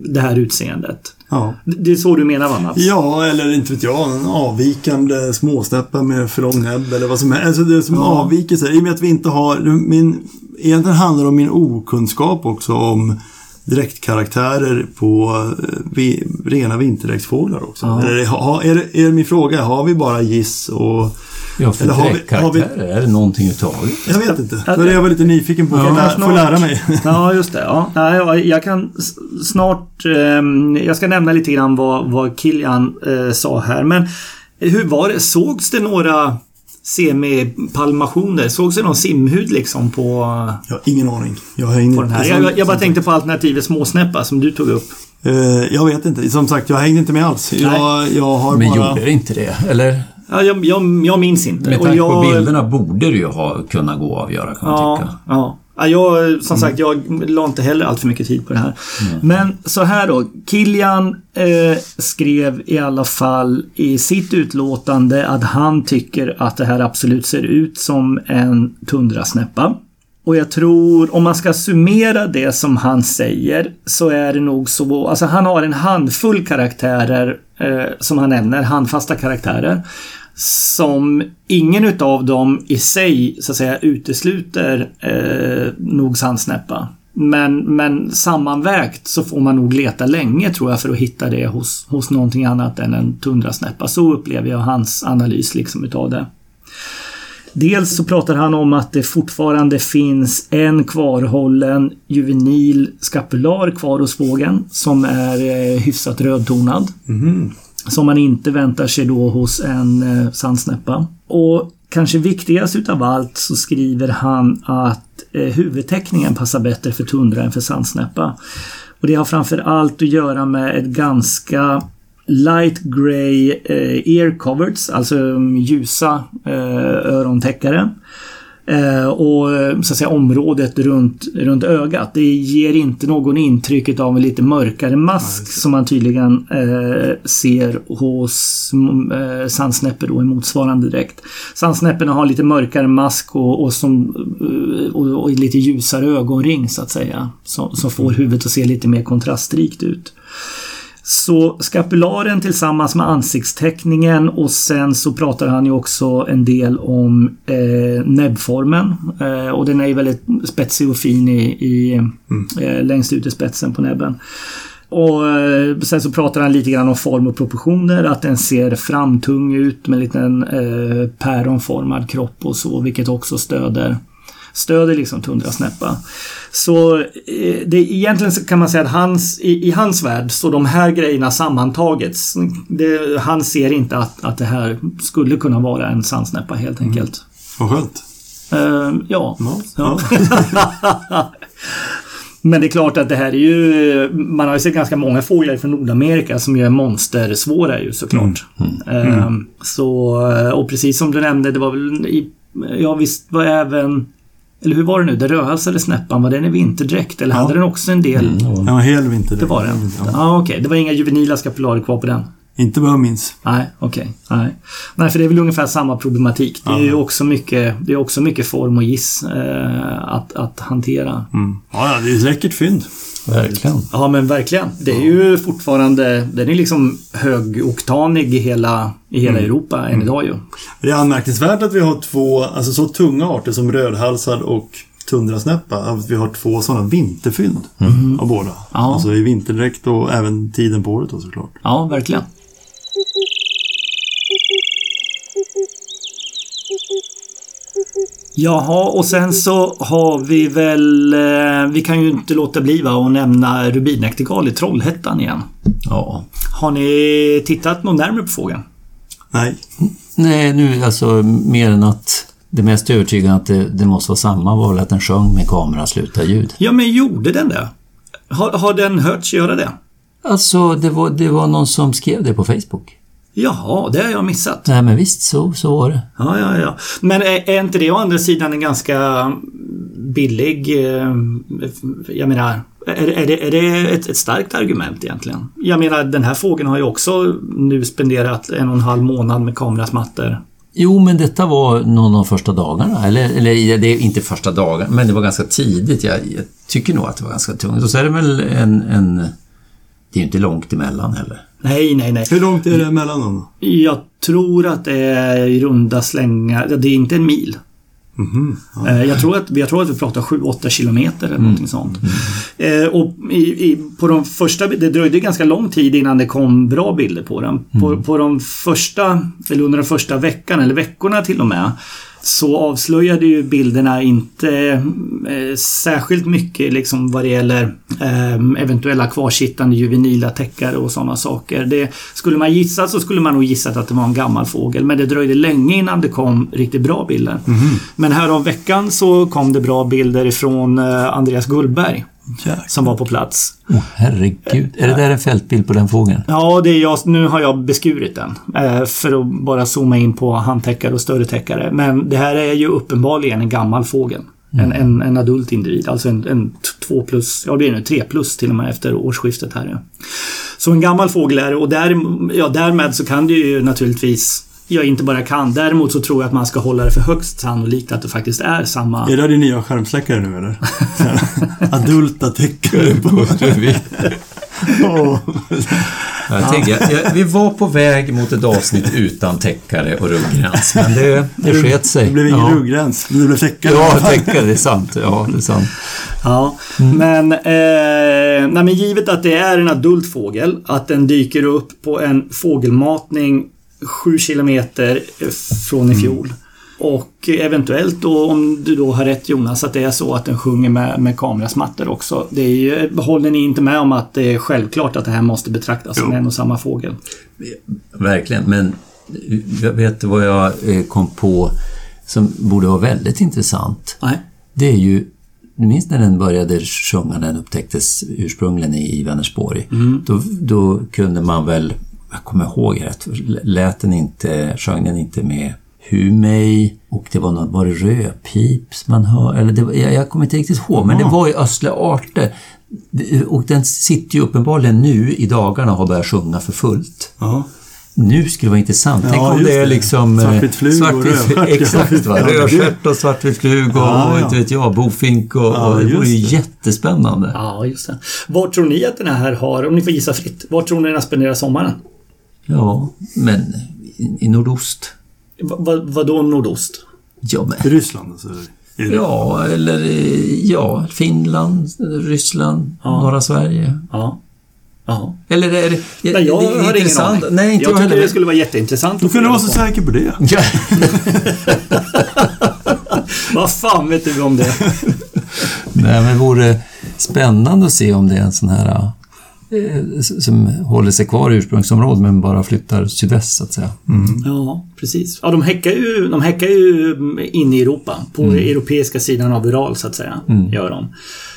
det här utseendet? Ja. Det är så du menar va Mats? Ja, eller inte vet jag, en avvikande småsnäppa med för lång näbb eller vad som helst. Alltså det som Ja. avviker sig. I och med att vi inte har... Min, egentligen handlar det om min okunskap också om dräktkaraktärer på eh, vi, rena vinterdräktsfåglar också. Ja. Eller, ha, är, det, är det min fråga, har vi bara giss och... Ja, för Eller har vi- dräktkaraktärer, är det någonting överhuvudtaget? Jag vet inte. Det är jag var lite nyfiken på. Ja, Få lä- snart. få lära mig. Ja, just det. Ja. Nej, jag, jag kan snart... ehm, jag ska nämna lite grann vad, vad Kilian eh, sa här. Men hur var det? Sågs det några semipalmationer? Sågs det någon simhud liksom på, Jag har ingen aning. Jag har ingen på den här? Jag, jag bara tänkte på alternativet småsnäppa som du tog upp. Eh, jag vet inte. Som sagt, jag hängde inte med alls. Jag, jag har Men bara... gjorde det inte det? Eller? Ja, jag, jag, jag minns inte. Med tanke jag, på bilderna borde det ju ha kunnat gå att avgöra kan man tycka. Ja, ja. Ja, jag, som sagt, jag la inte heller allt för mycket tid på det här. Men så här då. Kilian eh, skrev i alla fall i sitt utlåtande att han tycker att det här absolut ser ut som en tundrasnäppa. Och jag tror, om man ska summera det som han säger, så är det nog så. Alltså han har en handfull karaktärer eh, som han nämner, handfasta karaktärer. Som ingen utav dem i sig så att säga utesluter eh, nog sandsnäppa. Men, men sammanvägt så får man nog leta länge tror jag för att hitta det hos, hos någonting annat än en tundrasnäppa. Så upplever jag hans analys liksom utav det. Dels så pratar han om att det fortfarande finns en kvarhållen juvenil skapular kvar hos fågeln som är eh, hyfsat rödtonad. Mhm. Som man inte väntar sig då hos en eh, sandsnäppa. Och kanske viktigast utav allt så skriver han att eh, huvudteckningen passar bättre för tundra än för sandsnäppa. Och det har framför allt att göra med ett ganska light grey eh, ear coverts, alltså mm, ljusa eh, örontäckare. Eh, och eh, så att säga området runt, runt ögat. Det ger inte någon intryck av en lite mörkare mask som man tydligen eh, ser hos mm, eh, sandsnäppor då i motsvarande dräkt. Sandsnäpporna har lite mörkare mask och, och, som, eh, och, och lite ljusare ögonring så att säga. Som, som får huvudet att se lite mer kontrastrikt ut. Så skapularen tillsammans med ansiktsteckningen och sen så pratar han ju också en del om eh, näbbformen. Eh, och den är ju väldigt spetsig och fin i, i eh, längst ut i spetsen på näbben. Och eh, sen så pratar han lite grann om form och proportioner. Att den ser framtung ut med en liten eh, päronformad kropp och så. Vilket också stöder stöder liksom tundrasnäppa. Så eh, det, egentligen så kan man säga att hans, i, i hans värld så de här grejerna sammantaget. Det, han ser inte att, att det här skulle kunna vara en sandsnäppa helt enkelt. Vad skönt. Eh, ja. Ja. ja. Men det är klart att det här är ju... Man har ju sett ganska många fåglar från Nordamerika som ju är monstersvåra ju såklart. Eh, Så, och precis som du nämnde, det var väl i, Ja visst var även... Eller hur var det nu? Den rödhalsade snäppan, var den i vinterdräkt? Eller hade den också en del... Den var hel vinter. Det var den? Ja. Ja, okej. Det var inga juvenila skapularer kvar på den? Inte vad jag minns. Nej, okej. Nej. Nej, för det är väl ungefär samma problematik. Det är ju också mycket, det är också mycket form och giss eh, att, att hantera. Mm. Ja, ja, det är ett läckert fynd. Verkligen. Ja, men verkligen. Det är ju fortfarande... Den är liksom högoktanig i hela, i hela Europa än idag ju. Det är anmärkningsvärt att vi har två, alltså så tunga arter som rödhalsad och tundrasnäppa. Att vi har två sådana vinterfynd av båda. Ja. Alltså i vinterdräkt och även tiden på året då såklart. Ja, verkligen. Jaha, och sen så har vi väl... Eh, vi kan ju inte låta bli va, att nämna rubinäktergal i Trollhättan igen. Ja. Har ni tittat något närmare på fågeln? Nej. Nej, nu alltså mer än att det mest övertygande att det, det måste vara samma var att den sjöng med kamerasluta ljud. Ja, men gjorde den det? Har, har den hörts göra det? Alltså, det var, det var någon som skrev det på Facebook. Jaha, det har jag missat. Nej, men visst, så, så var det. Ja, ja, ja. Men är, är inte det å andra sidan en ganska billig... eh, Jag menar, är, är det, är det ett, ett starkt argument egentligen? Jag menar, den här fågeln har ju också nu spenderat en och en halv månad med kamerasmattor. Jo, men detta var någon av de första dagarna. Eller, eller det är inte första dagen, men det var ganska tidigt. Jag, jag tycker nog att det var ganska tungt. Och så är det väl en... en det är ju inte långt emellan heller. Nej, nej, nej. Hur långt är det mellan dem? Jag tror att det är i runda slängar. Det är inte en mil. Mhm. Eh, Jag tror, att, jag tror att vi pratar 7-8 kilometer eller någonting sånt. Eh, och i, i, på de första, det dröjde ganska lång tid innan det kom bra bilder på den. På, på de första, eller under den första veckan, eller veckorna till och med, så avslöjade ju bilderna inte eh, särskilt mycket liksom vad det gäller eh, eventuella kvarsittande juvenila täckare och sådana saker. Det, skulle man gissa så skulle man nog gissat att det var en gammal fågel men det dröjde länge innan det kom riktigt bra bilder. Men här om veckan så kom det bra bilder ifrån eh, Andreas Gullberg Jäklar. som var på plats. Åh, herregud. Är det där en fältbild på den fågeln? Ja, det är jag, nu har jag beskurit den. Eh, för att bara zooma in på handtäckare och större täckare. Men det här är ju uppenbarligen en gammal fågel. En, en, en adult individ, alltså en, en 2 plus, ja det är nu 3 plus till och med efter årsskiftet här. Ja. Så en gammal fågel är det och där, ja, därmed så kan det ju naturligtvis jag inte bara kan. Däremot så tror jag att man ska hålla det för högst sannolikt att det faktiskt är samma... Är det din nya skärmsläckare nu eller? Adulta på... Åh. Jag tänker, jag, vi var på väg mot ett avsnitt utan täckare och rugggräns, men det, det sket sig. Det blev ingen ja. rugggräns, men det blev täckare. Ja, täckare, det är sant. Ja, det är sant. Ja, men, eh, nej, men givet att det är en adult fågel, att den dyker upp på en fågelmatning 7 kilometer från i fjol. Och eventuellt då, om du då har rätt Jonas, att det är så att den sjunger med, med kamerasmattor också. Det är ju, håller ni inte med om att det är självklart att det här måste betraktas som Jo. en och samma fågel? Verkligen, men jag vet vad jag eh, kom på som borde vara väldigt intressant. Nej. Det är ju, du minns när den började sjunga, den upptäcktes ursprungligen i Vänersborg. Då, då kunde man väl, jag kommer ihåg rätt, lät den inte, sjöng den inte med Humej och det var något, var det rödpips man hör? Eller det var, jag, jag kommer inte riktigt ihåg, men det var ju Östle Arte. Och den sitter ju uppenbarligen nu i dagarna och har börjat sjunga för fullt. Ja. Nu skulle det vara intressant. Tänk Ja, om just det är liksom... eh, Svartvit flug och rödstjärt. Exakt, va? Rödstjärt och svartvit flug och, Ja, och ja. inte vet jag, bofink och, Ja, och det vore ju jättespännande. Ja, just det. Var tror ni att den här har, om ni får gissa fritt, var tror ni den har spenderat sommaren? Ja, men i, i nordost. Va, va, vadå nordost? Ja, men, Ryssland alltså? Det- ja, eller ja, Finland, Ryssland, Ja. norra Sverige. Ja. Ja. Eller är det... Nej, jag det är har ingen intressant. aning. Nej, inte jag jag, tycker heller. det skulle vara jätteintressant. Du få vara så på. säker på det. Ja. Vad fan vet du om det? Nej, men det vore spännande att se om det är en sån här som håller sig kvar i ursprungsområdet men bara flyttar sydväst så att säga. Ja, precis. Ja, de häckar ju, de häckar ju inne i Europa. På europeiska sidan av Ural, så att säga. Gör de.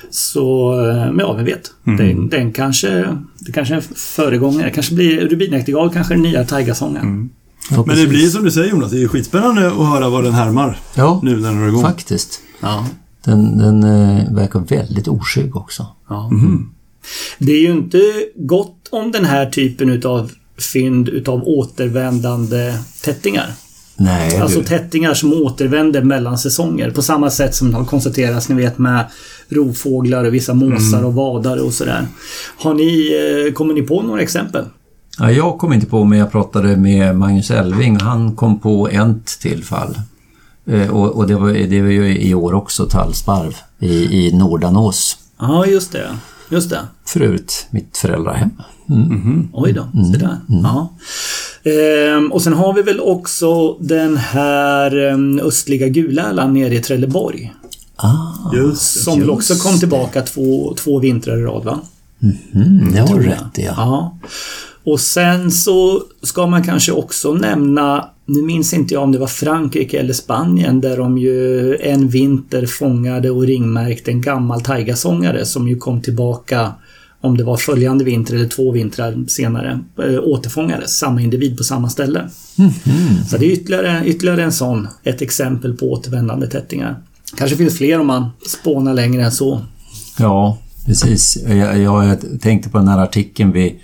Så, eh, ja, vi vet. Den, den kanske... Det kanske är en föregångare. kanske blir Rubinäktergal, kanske den nya taigasången. Ja, Men det blir som du säger Jonas, det är skitspännande att höra vad den härmar Ja, nu när den är igång. faktiskt. Ja. Den, den eh, verkar väldigt oskygg också. ja. Det är ju inte gott om den här typen utav fynd utav återvändande tättingar. Nej, Alltså du. tättingar som återvänder mellan säsonger. På samma sätt som har konstaterats, ni vet, med rovfåglar och vissa måsar och vadare och sådär. Har ni, eh, kommer ni på några exempel? Ja, jag kom inte på, men jag pratade med Magnus Elving han kom på ett tillfall. Eh, och och det, var, det var ju i år också tallsparv i, i Nordanås. Ja, just det. Just det. Förut mitt föräldrahem. Oj då, se där. Ja. Ehm, och sen har vi väl också den här ehm, östliga gulärlan nere i Trelleborg. Ah, Just. Som väl också kom tillbaka två, två vintrar i rad, va? mm, det har du rätt i. Ja. Ja. Och sen så ska man kanske också nämna, nu minns inte jag om det var Frankrike eller Spanien, där de ju en vinter fångade och ringmärkte en gammal taigasångare som ju kom tillbaka om det var följande vinter eller två vintrar senare, äh, återfångades, samma individ på samma ställe. Så det är ytterligare, ytterligare en sån, ett exempel på återvändande tättingar. Kanske finns fler om man spånar längre än så. Ja, precis. Jag, jag tänkte på den här artikeln vi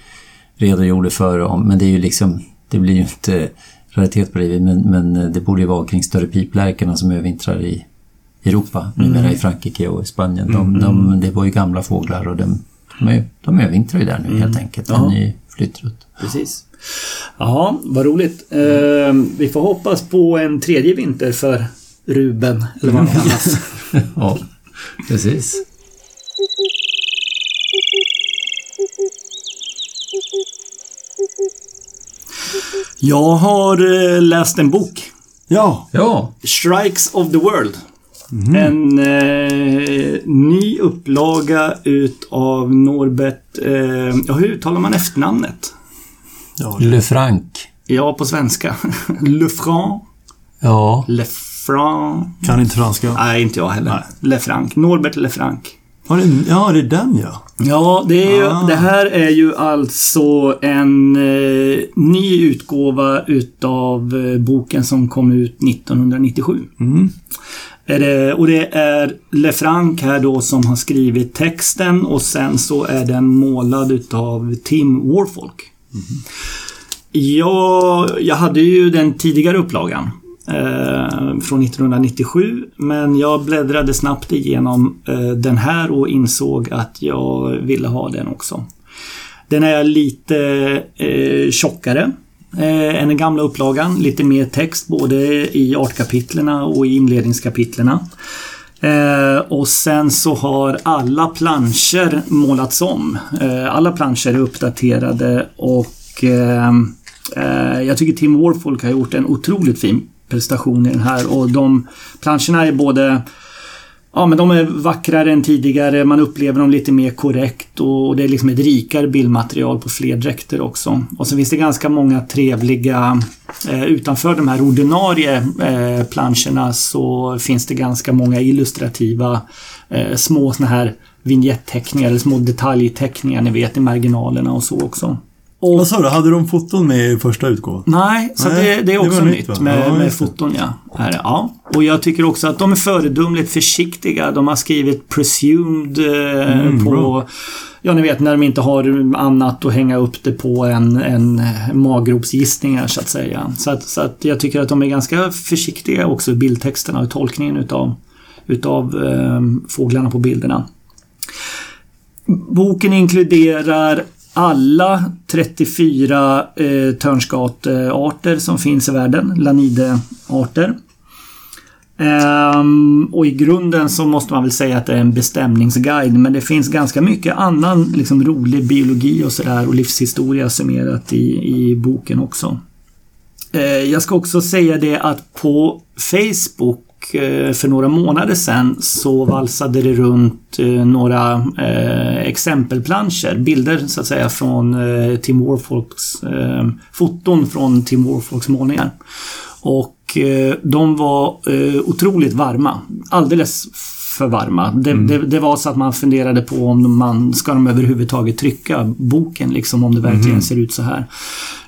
redogjorde för om, men det är ju liksom, det blir ju inte raritet det, men, men det borde ju vara kring större piplärkorna som övervintrar i Europa, numera i Frankrike och i Spanien. De, de, det var ju gamla fåglar och de, de, övervintrar ju där nu helt enkelt, en ny flyttrutt. Precis. Ja, vad roligt. Eh, vi får hoppas på en tredje vinter för Ruben, eller vad han kallas. ja, precis. Jag har eh, läst en bok. Ja, Ja, Strikes of the World. En eh, ny upplaga utav Norbert... Eh, ja, hur uttalar man efternamnet? ja. Le Franc. Ja, på svenska. Lefranc. Ja, Lefranc. kan inte franska. Nej, inte jag heller. Nej. Lefranc. Norbert Lefranc. Ja, det, ja, är den ja. Ja, det, är ju, Ah. det här är ju alltså en eh, ny utgåva utav eh, boken som kom ut 1997. Mm. Det, och det är Lefranc här då som har skrivit texten och sen så är den målad utav Tim Warfolk. Jag, jag hade ju den tidigare upplagan Eh, från 1997 men jag bläddrade snabbt igenom eh, den här och insåg att jag ville ha den också. Den är lite eh, tjockare eh, än den gamla upplagan. Lite mer text både i artkapitlerna och i inledningskapitlerna. Eh, och sen så har alla planscher målats om. Eh, alla planscher är uppdaterade och eh, eh, jag tycker Tim Warfolk har gjort en otroligt fin prestation i den här och de planscherna är både Ja men de är vackrare än tidigare, man upplever dem lite mer korrekt och det är liksom ett rikare bildmaterial på fler dräkter också. Och så finns det ganska många trevliga eh, Utanför de här ordinarie eh, planscherna så finns det ganska många illustrativa eh, små såna här vignettteckningar eller små detaljteckningar ni vet i marginalerna och så också. Och, Vad sa du, hade de foton med i första utgåvan? Nej, så Nej, det, det är det också var nytt, nytt med, Ja, med det. foton. Ja. Här, är- ja. Och jag tycker också att de är föredömligt försiktiga. De har skrivit presumed eh, Mm, på... bra. Ja, ni vet när de inte har annat att hänga upp det på än, än maggropsgissningar så att säga. Så att, så att jag tycker att de är ganska försiktiga också i bildtexterna och tolkningen utav, utav eh, fåglarna på bilderna. Boken inkluderar alla 34 eh, törnskatearter som finns i världen, lanidearter. Ehm, och i grunden så måste man väl säga att det är en bestämningsguide men det finns ganska mycket annan liksom, rolig biologi och sådär och livshistoria summerat i, i boken också. Eh, jag ska också säga det att på Facebook för några månader sedan så valsade det runt eh, några eh, exempelplanscher, bilder så att säga från eh, Tim Warfolks eh, foton från Tim Warfolks målningar. Och eh, de var eh, otroligt varma. Alldeles för varma. Det, det, det var så att man funderade på om man ska de överhuvudtaget trycka boken liksom om det verkligen ser ut så här.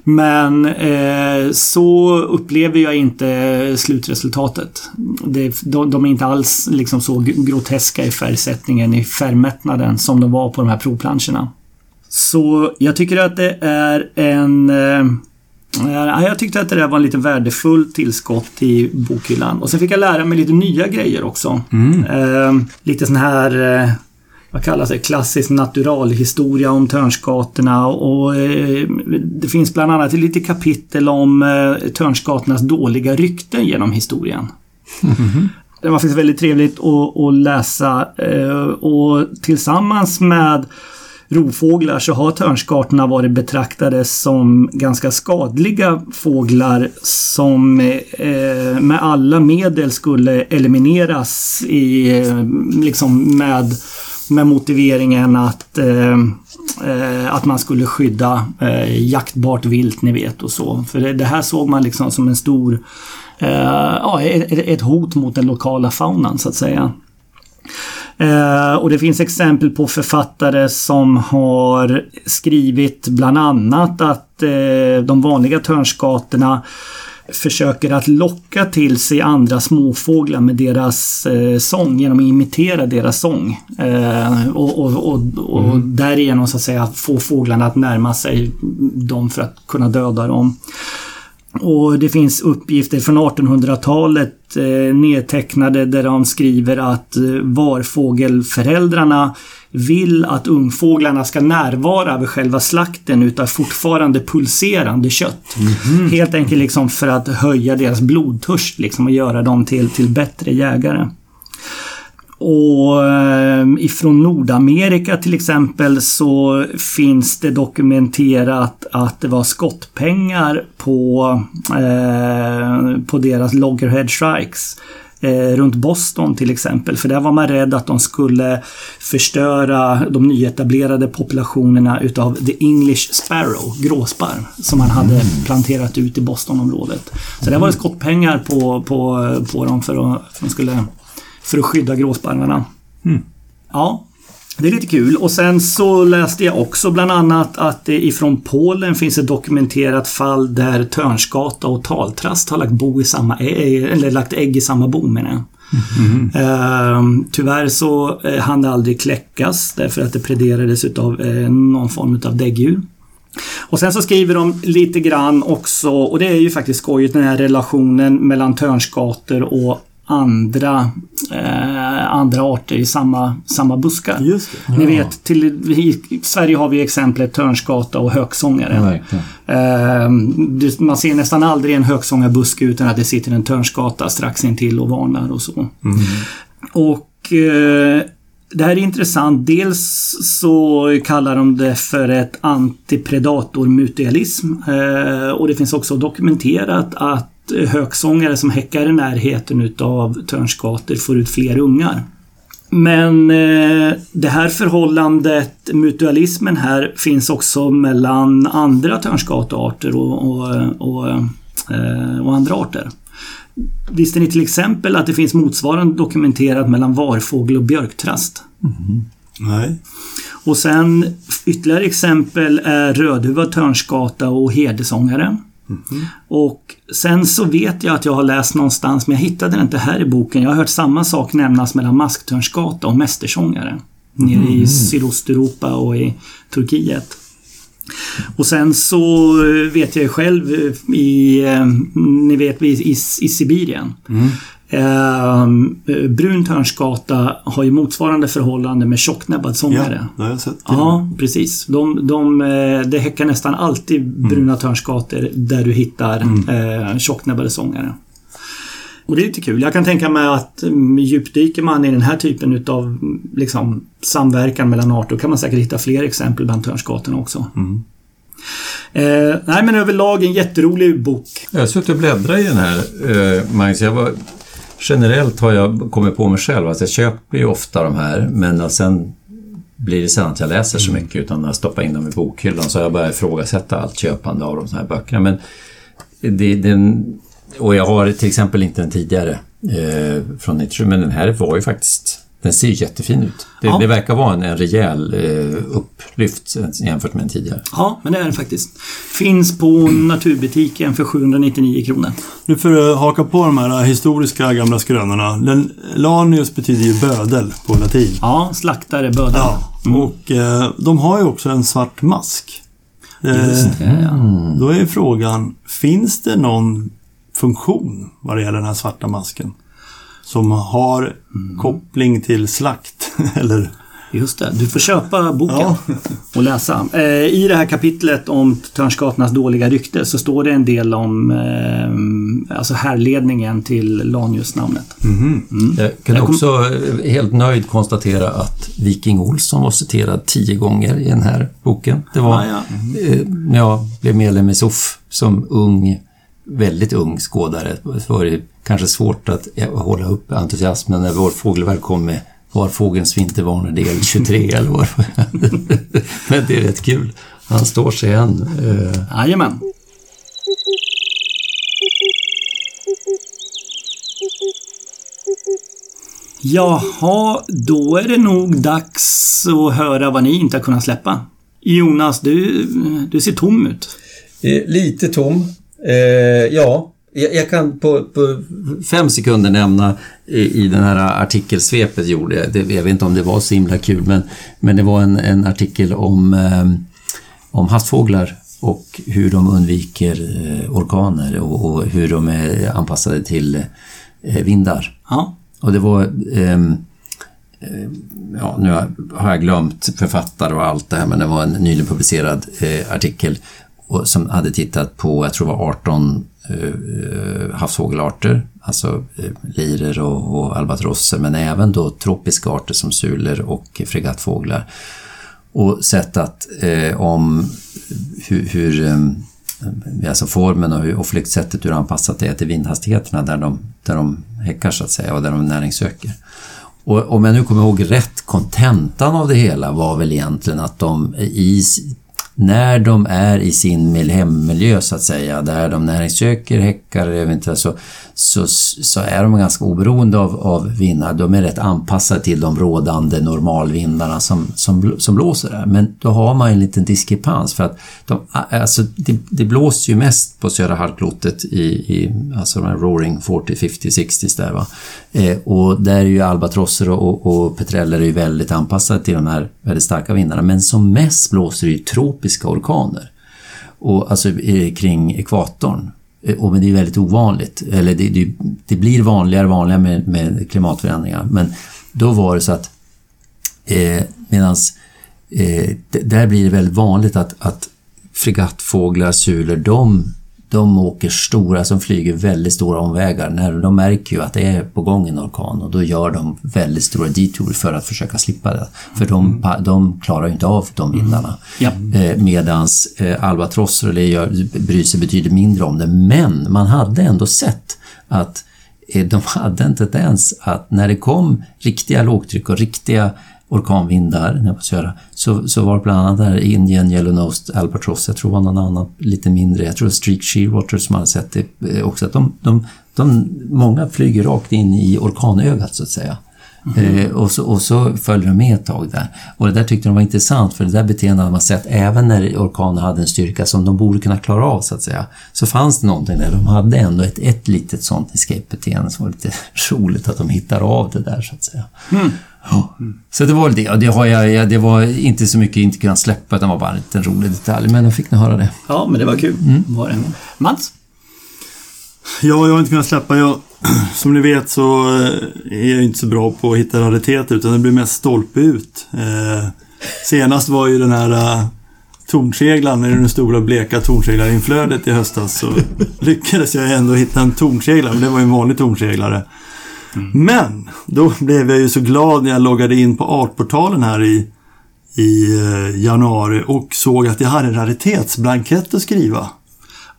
Men eh, så upplever jag inte slutresultatet. Det, de, de är inte alls liksom så groteska i färgsättningen, i färgmättnaden som de var på de här provplanscherna. Så jag tycker att det är en... Eh, Ja, jag tyckte att det där var en lite värdefullt tillskott i bokhyllan. Och sen fick jag lära mig lite nya grejer också. Eh, lite sån här, eh, vad kallas det, klassisk naturalhistoria om Törnskatorna och eh, det finns bland annat lite kapitel om eh, Törnskatornas dåliga rykten genom historien. Det var faktiskt väldigt trevligt att, att läsa eh, och tillsammans med rovfåglar så har törnskartorna varit betraktade som ganska skadliga fåglar som eh, med alla medel skulle elimineras i, eh, liksom med, med motiveringen att, eh, eh, att man skulle skydda eh, jaktbart vilt, ni vet och så. För det, det här såg man liksom som en stor eh, ja, ett, ett hot mot den lokala faunan så att säga. Eh, och det finns exempel på författare som har skrivit bland annat att eh, de vanliga törnskatorna försöker att locka till sig andra småfåglar med deras eh, sång genom att imitera deras sång. Eh, och och, och, och därigenom så att säga få fåglarna att närma sig dem för att kunna döda dem. Och det finns uppgifter från 1800-talet eh, nedtecknade där de skriver att eh, varfågelföräldrarna vill att ungfåglarna ska närvara vid själva slakten utav fortfarande pulserande kött. Helt enkelt liksom för att höja deras blodtörst liksom och göra dem till, till bättre jägare. Och eh, ifrån Nordamerika till exempel så finns det dokumenterat att det var skottpengar på, eh, på deras Loggerhead Strikes. Eh, runt Boston till exempel. För där var man rädd att de skulle förstöra de nyetablerade populationerna utav The English Sparrow, gråsparv, som man hade planterat ut i Bostonområdet. Så där var det skottpengar på, på, på dem för att, för att de skulle för att skydda gråsparvarna. Ja, det är lite kul. Och sen så läste jag också bland annat att det ifrån Polen finns ett dokumenterat fall där törnskata och taltrast har lagt, bo i samma ägg, eller lagt ägg i samma bo menar jag. Eh, tyvärr så eh, hann det aldrig kläckas därför att det prederades utav eh, någon form av däggdjur. Och sen så skriver de lite grann också, och det är ju faktiskt skojigt, den här relationen mellan törnskator och andra, eh, andra arter i samma, samma buskar. Just det. Ni vet, till, i Sverige har vi exemplet törnskata och höksångare. Ja, verkligen. Eh, man ser nästan aldrig en högsångarbuske utan att det sitter en törnskata strax intill och varnar och så. Och eh, det här är intressant. Dels så kallar de det för ett antipredatormutualism. Eh, och det finns också dokumenterat att högsångare som häckar i närheten utav törnskator får ut fler ungar. Men eh, det här förhållandet, mutualismen här, finns också mellan andra törnskatearter och, och, och, eh, och andra arter. Visste ni till exempel att det finns motsvarande dokumenterat mellan varfågel och björktrast? Nej. Och sen ytterligare exempel är rödhuvad törnskata och herdesångare. Och sen så vet jag att jag har läst någonstans, men jag hittade det inte här i boken. Jag har hört samma sak nämnas mellan masktörnskata och mästersångare. Nere i Sydosteuropa och i Turkiet. Och sen så eh, vet jag själv eh, i, eh, ni vet, i, i, i Sibirien. Eh, brun törnskata har ju motsvarande förhållande med tjocknäbbad Ja, sångare. det har jag sett. Ja, precis. De, de, eh, det häckar nästan alltid bruna törnskator där du hittar eh, tjocknäbbade sångare. Och det är lite kul. Jag kan tänka mig att mm, djupdyker man i den här typen utav liksom, samverkan mellan arter kan man säkert hitta fler exempel bland törnskatorna också. Eh, nej men överlag en jätterolig bok. Jag har suttit och bläddrat i den här, eh, Magnus. Jag var, generellt har jag kommit på mig själv att jag köper ju ofta de här, men att sen blir det sällan att jag läser så mycket utan att stoppa in dem i bokhyllan så har jag börjat ifrågasätta allt köpande av de här böckerna. Men det, den, och jag har till exempel inte den tidigare eh, från Nietzsche, men den här var ju faktiskt den ser jättefin ut. Det, Ja. det verkar vara en, en rejäl eh, upplyft jämfört med den tidigare. Ja, men det är den faktiskt. Finns på naturbutiken för 799 kronor. Nu för att haka på de här historiska gamla skrönorna. Den, Lanius betyder ju bödel på latin. Ja, slaktare, bödel. Ja. Och eh, de har ju också en svart mask. Eh, Just det, ja. Då är frågan, finns det någon funktion vad det gäller den här svarta masken? Som har koppling till slakt? Eller? Just det, du får köpa boken Ja. och läsa. Eh, I det här kapitlet om Törnskatornas dåliga rykte så står det en del om eh, alltså härledningen till Lanius-namnet. Jag kan Jag kom- också eh, helt nöjd konstatera att Viking Olsson var citerad tio gånger i den här boken. Det var Ah, ja. när jag blev medlem i SOF som ung, väldigt ung skådare. Det var det kanske svårt att hålla upp entusiasmen när vår fågelverk kom med Var fågelns vintervarning del 23 eller vad. Men det är rätt kul. Han står sig än. Eh, Jajamän. Jaha, då är det nog dags att höra vad ni inte har kunnat släppa. Jonas, du, du ser tom ut. Eh, Lite tom. Eh, ja, jag, jag kan på, på fem sekunder nämna i, i den här artikelsvepet gjorde jag. Det, jag vet inte om det var så himla kul, men, men det var en, en artikel om, eh, om havsfåglar och hur de undviker eh, orkaner och, och hur de är anpassade till eh, vindar. Ja, Och det var... ehm, eh, ja, nu har- har jag glömt författare och allt det här, men det var en nyligen publicerad eh, artikel och, som hade tittat på, jag tror det var 18 eh, havsfågelarter, alltså eh, lirer och, och albatrosser, men även då tropiska arter som sulor och fregattfåglar. Och sett att eh, om hur, hur eh, alltså formen och, hur, och flyktsättet, hur anpassat det är till vindhastigheterna där de, där de häckar så att säga och där de näringssöker. Och om jag nu kommer ihåg rätt, kontentan av det hela var väl egentligen att de i, när de är i sin hemmiljö så att säga, där de näringssöker, häckar, eventuellt så, så, så är de ganska oberoende av, av vindar. De är rätt anpassade till de rådande normalvindarna som, som, som blåser där. Men då har man en liten diskrepans för att de, alltså, det, det blåser ju mest på södra halvklotet i, i alltså de här roaring 40, 50, 60 där va. Eh, och där är ju albatrosser och, och petreller är ju väldigt anpassade till de här väldigt starka vindarna. Men som mest blåser det ju tropiska orkaner. Och, alltså eh, kring ekvatorn. Eh, och men det är väldigt ovanligt. Eller det, det, det blir vanligare och vanligare med, med, klimatförändringar. Men då var det så att eh, medans eh, där blir det väldigt vanligt att, att fregattfåglar, sulor, de de åker stora, som flyger väldigt stora omvägar. När de märker ju att det är på gång en orkan och då gör de väldigt stora detourer för att försöka slippa det. För de, mm. de klarar ju inte av de vindarna. Ja. Eh, medans eh, albatrosser bryr sig betydligt mindre om det. Men man hade ändå sett att eh, de hade en tendens att när det kom riktiga lågtryck och riktiga orkanvindar när på södra, så, så var det bland annat där Indien Yellow-Nosed Albatross, jag tror var någon annan lite mindre, jag tror Streak Shearwater som hade sett det eh, också, att de, de, de, många flyger rakt in i orkanögat så att säga. Mm. Eh, och, så, och så följer de med ett tag där. Och det där tyckte de var intressant för det där beteendet hade man sett även när orkanen hade en styrka som de borde kunna klara av så att säga. Så fanns det någonting där. De hade ändå ett, ett litet sånt escape-beteende som var lite roligt att de hittar av det där så att säga. Mm. Ja. Så det var väl det. Och det, har jag, det var inte så mycket inte kunnat släppa, utan var bara en liten rolig detalj. Men jag fick ni höra det. Ja, men det var kul. Mm. Var det. Mats? Ja, jag har inte kunnat släppa. Jag, som ni vet så eh, är jag inte så bra på att hitta rariteter utan det blir mest stolpe ut. Eh, senast var ju den här tornseglaren, i det stora bleka tornseglarinflödet i höstas så lyckades jag ändå hitta en tornseglare, men det var ju en vanlig tornseglare. Mm. Men då blev jag ju så glad när jag loggade in på Artportalen här i, i eh, januari och såg att jag hade en raritetsblankett att skriva.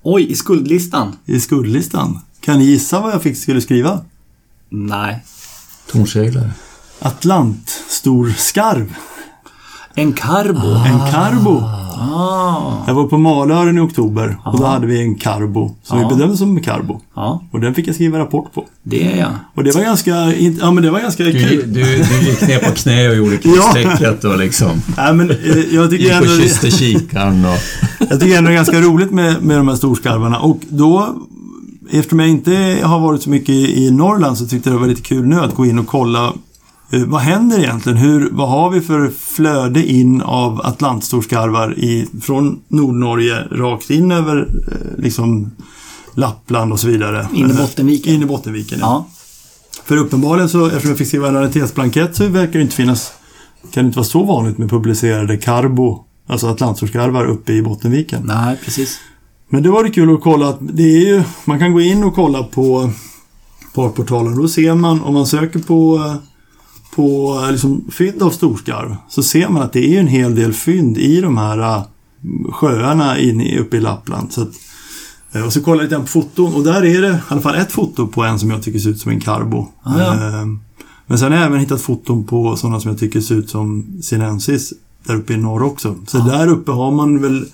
Oj, i skuldlistan? I skuldlistan. Kan ni gissa vad jag fick skulle skriva? Nej. Tornseglare. Atlantstor-skarv. En karbo? Ah. En karbo. Ah. Jag var på Malören i oktober och då hade vi en karbo som ah. vi bedömde som en karbo. Ah. Och den fick jag skriva rapport på. Det är jag. Och det var ganska, ja men det var ganska du, kul. Du, du gick ner på knä och gjorde kristecknet och liksom... Ja, men, eh, jag tycker gick och kysste kikaren och... jag tycker ändå det är ganska roligt med, med de här storskarvarna och då Eftersom jag inte har varit så mycket i Norrland så tyckte jag det var lite kul nu att gå in och kolla vad händer egentligen? Hur, vad har vi för flöde in av Atlantstorskarvar i, från Nordnorge rakt in över eh, liksom Lappland och så vidare? In i Bottenviken? In i Bottenviken, ja. ja. För uppenbarligen så, eftersom jag fick skriva en raritetsblankett så verkar det inte finnas, kan det inte vara så vanligt med publicerade karbo, alltså Atlantstorskarvar uppe i Bottenviken. Nej, precis. Men det var det kul att kolla att det är ju, man kan gå in och kolla på parportalen. Då ser man, om man söker på eh, på liksom, fynd av storskarv så ser man att det är en hel del fynd i de här uh, sjöarna uppe i Lappland. Så att, uh, och så kollar jag lite på foton och där är det i alla fall ett foto på en som jag tycker ser ut som en karbo. Ah, ja. uh, men sen har jag även hittat foton på sådana som jag tycker ser ut som sinensis där uppe i norr också. Så ah. där uppe har man väl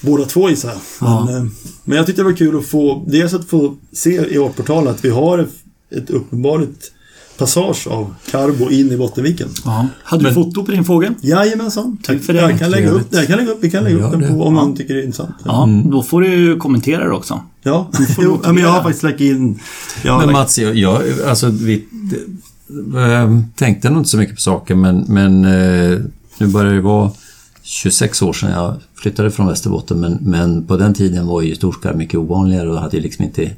båda två gissar jag. Men, men jag tyckte det var kul att få, dels att få se i årportalen att vi har ett, ett uppenbarligt passage av Karbo in i Bottenviken. Ja. Hade du foto på din fågel? Jajamensan. Tack för det. Jag kan lägga upp, jag kan lägga upp, vi kan lägga upp den på, om ja. man tycker det är intressant. Ja, mm. då får du kommentera det också. Ja, jo, men jag har faktiskt lagt in... men lagt... Mats, jag, jag, alltså, vi äh, tänkte nog inte så mycket på saken men, men äh, nu börjar det vara 26 år sedan jag flyttade från Västerbotten men, men på den tiden var ju storskarv mycket ovanligare och hade liksom inte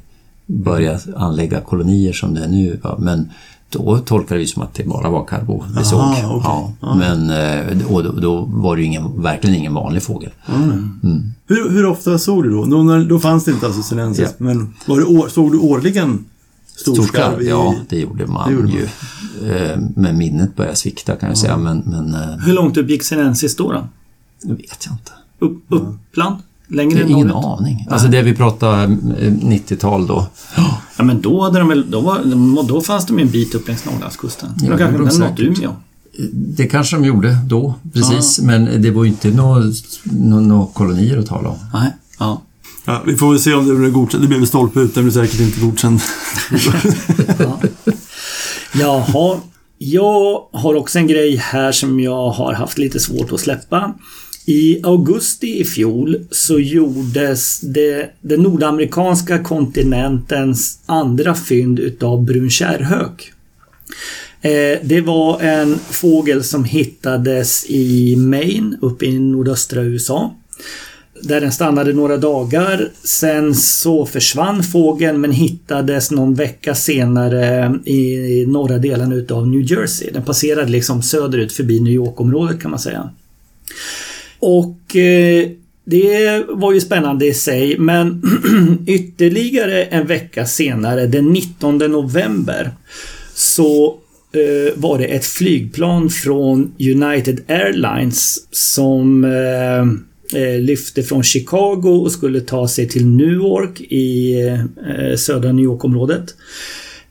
börjat anlägga kolonier som det är nu. Men då tolkade vi som att det bara var karbo vi såg. Okay. Ja, men, eh, och då, då, var det ju ingen, verkligen ingen vanlig fågel. Mm. Mm. Hur, hur, ofta såg du då? Då, då fanns det inte alltså sinensis, ja. men var det år, såg du årligen storskarv? Ja, det gjorde man, det gjorde man. ju. Eh, men minnet började svikta kan jag säga. Men, men, eh, hur långt upp gick sinensis då? då? Det vet jag inte. Upp, Uppland? Längre än Ingen aning. Alltså det vi pratar 90-tal då. Ja men då, hade de väl, då, var, då fanns de en bit upp längs Norrlandskusten. Ja, de kanske nått Umeå. Det kanske de gjorde då, precis. Men det var ju inte några nå, nå kolonier att tala om. Nej. Ja. Ja, vi får väl se om det blir godkänt. Det blir väl stolpe ut, den blir säkert inte godkänd. Ja. Jaha. Jag har också en grej här som jag har haft lite svårt att släppa. I augusti i fjol så gjordes det, den nordamerikanska kontinentens andra fynd utav brun kärrhök. Eh, det var en fågel som hittades i Maine uppe i nordöstra USA. Där den stannade några dagar. Sen så försvann fågeln men hittades någon vecka senare i norra delen utav New Jersey. Den passerade liksom söderut förbi New York-området kan man säga. Och eh, det var ju spännande i sig men ytterligare en vecka senare den 19 november så eh, var det ett flygplan från United Airlines som eh, eh lyfte från Chicago och skulle ta sig till Newark i eh, södra New York-området.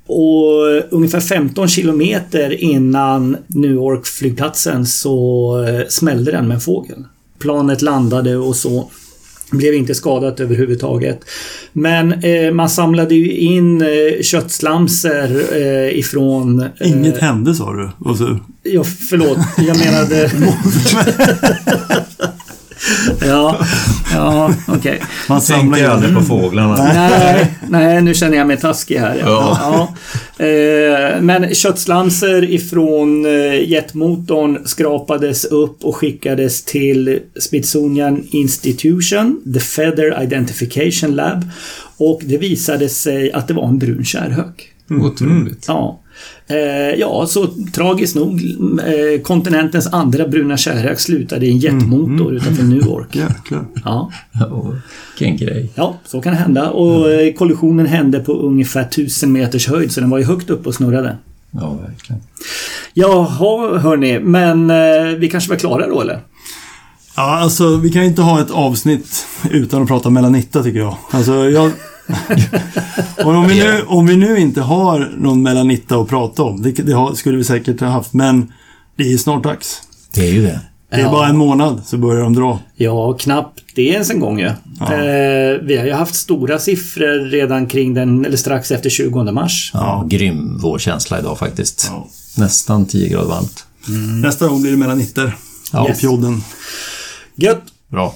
Och eh, ungefär 15 kilometer innan Newark flygplatsen så smällde den med en fågel. Planet landade och så. Blev inte skadat överhuvudtaget. Men eh, man samlade ju in eh, köttslamser eh, ifrån... Eh, Inget hände sa du. Och så, Ja, förlåt. Jag menade... ja, ja okej. man samlar ju aldrig på fåglarna. Nej, nej, nu känner jag mig taskig här. Ja. Ja. Eh, Men köttslamser ifrån eh, jetmotorn skrapades upp och skickades till Smithsonian Institution, The Feather Identification Lab. Och det visade sig att det var en brun kärrhök. Otroligt. Ja. Eh, ja, så tragiskt nog. Eh, kontinentens andra bruna kärrhök slutade i en jetmotor utanför Newark. Jäklar. Ja. Ja, Vilken grej. Ja, så kan det hända. Och eh, kollisionen hände på ungefär 1000 meters höjd så den var ju högt upp och snurrade. Ja, verkligen. Jaha, hörni. Men eh, vi kanske var klara då eller? Ja, alltså vi kan ju inte ha ett avsnitt utan att prata melanitta tycker jag. Alltså jag... Och om, vi nu, om vi nu inte har någon melanitta att prata om, det, det har, skulle vi säkert ha haft, men det är snart dags. Det är ju det. Det är Ja. bara en månad så börjar de dra. Ja, knappt det ens en gång ju. Ja. Eh, vi har ju haft stora siffror redan kring den, eller strax efter 20 mars. Ja, grym vårkänsla idag faktiskt. Ja. Nästan 10 grader varmt. Nästa gång blir det melanitter. Ja. Fjodden. Gött! Bra.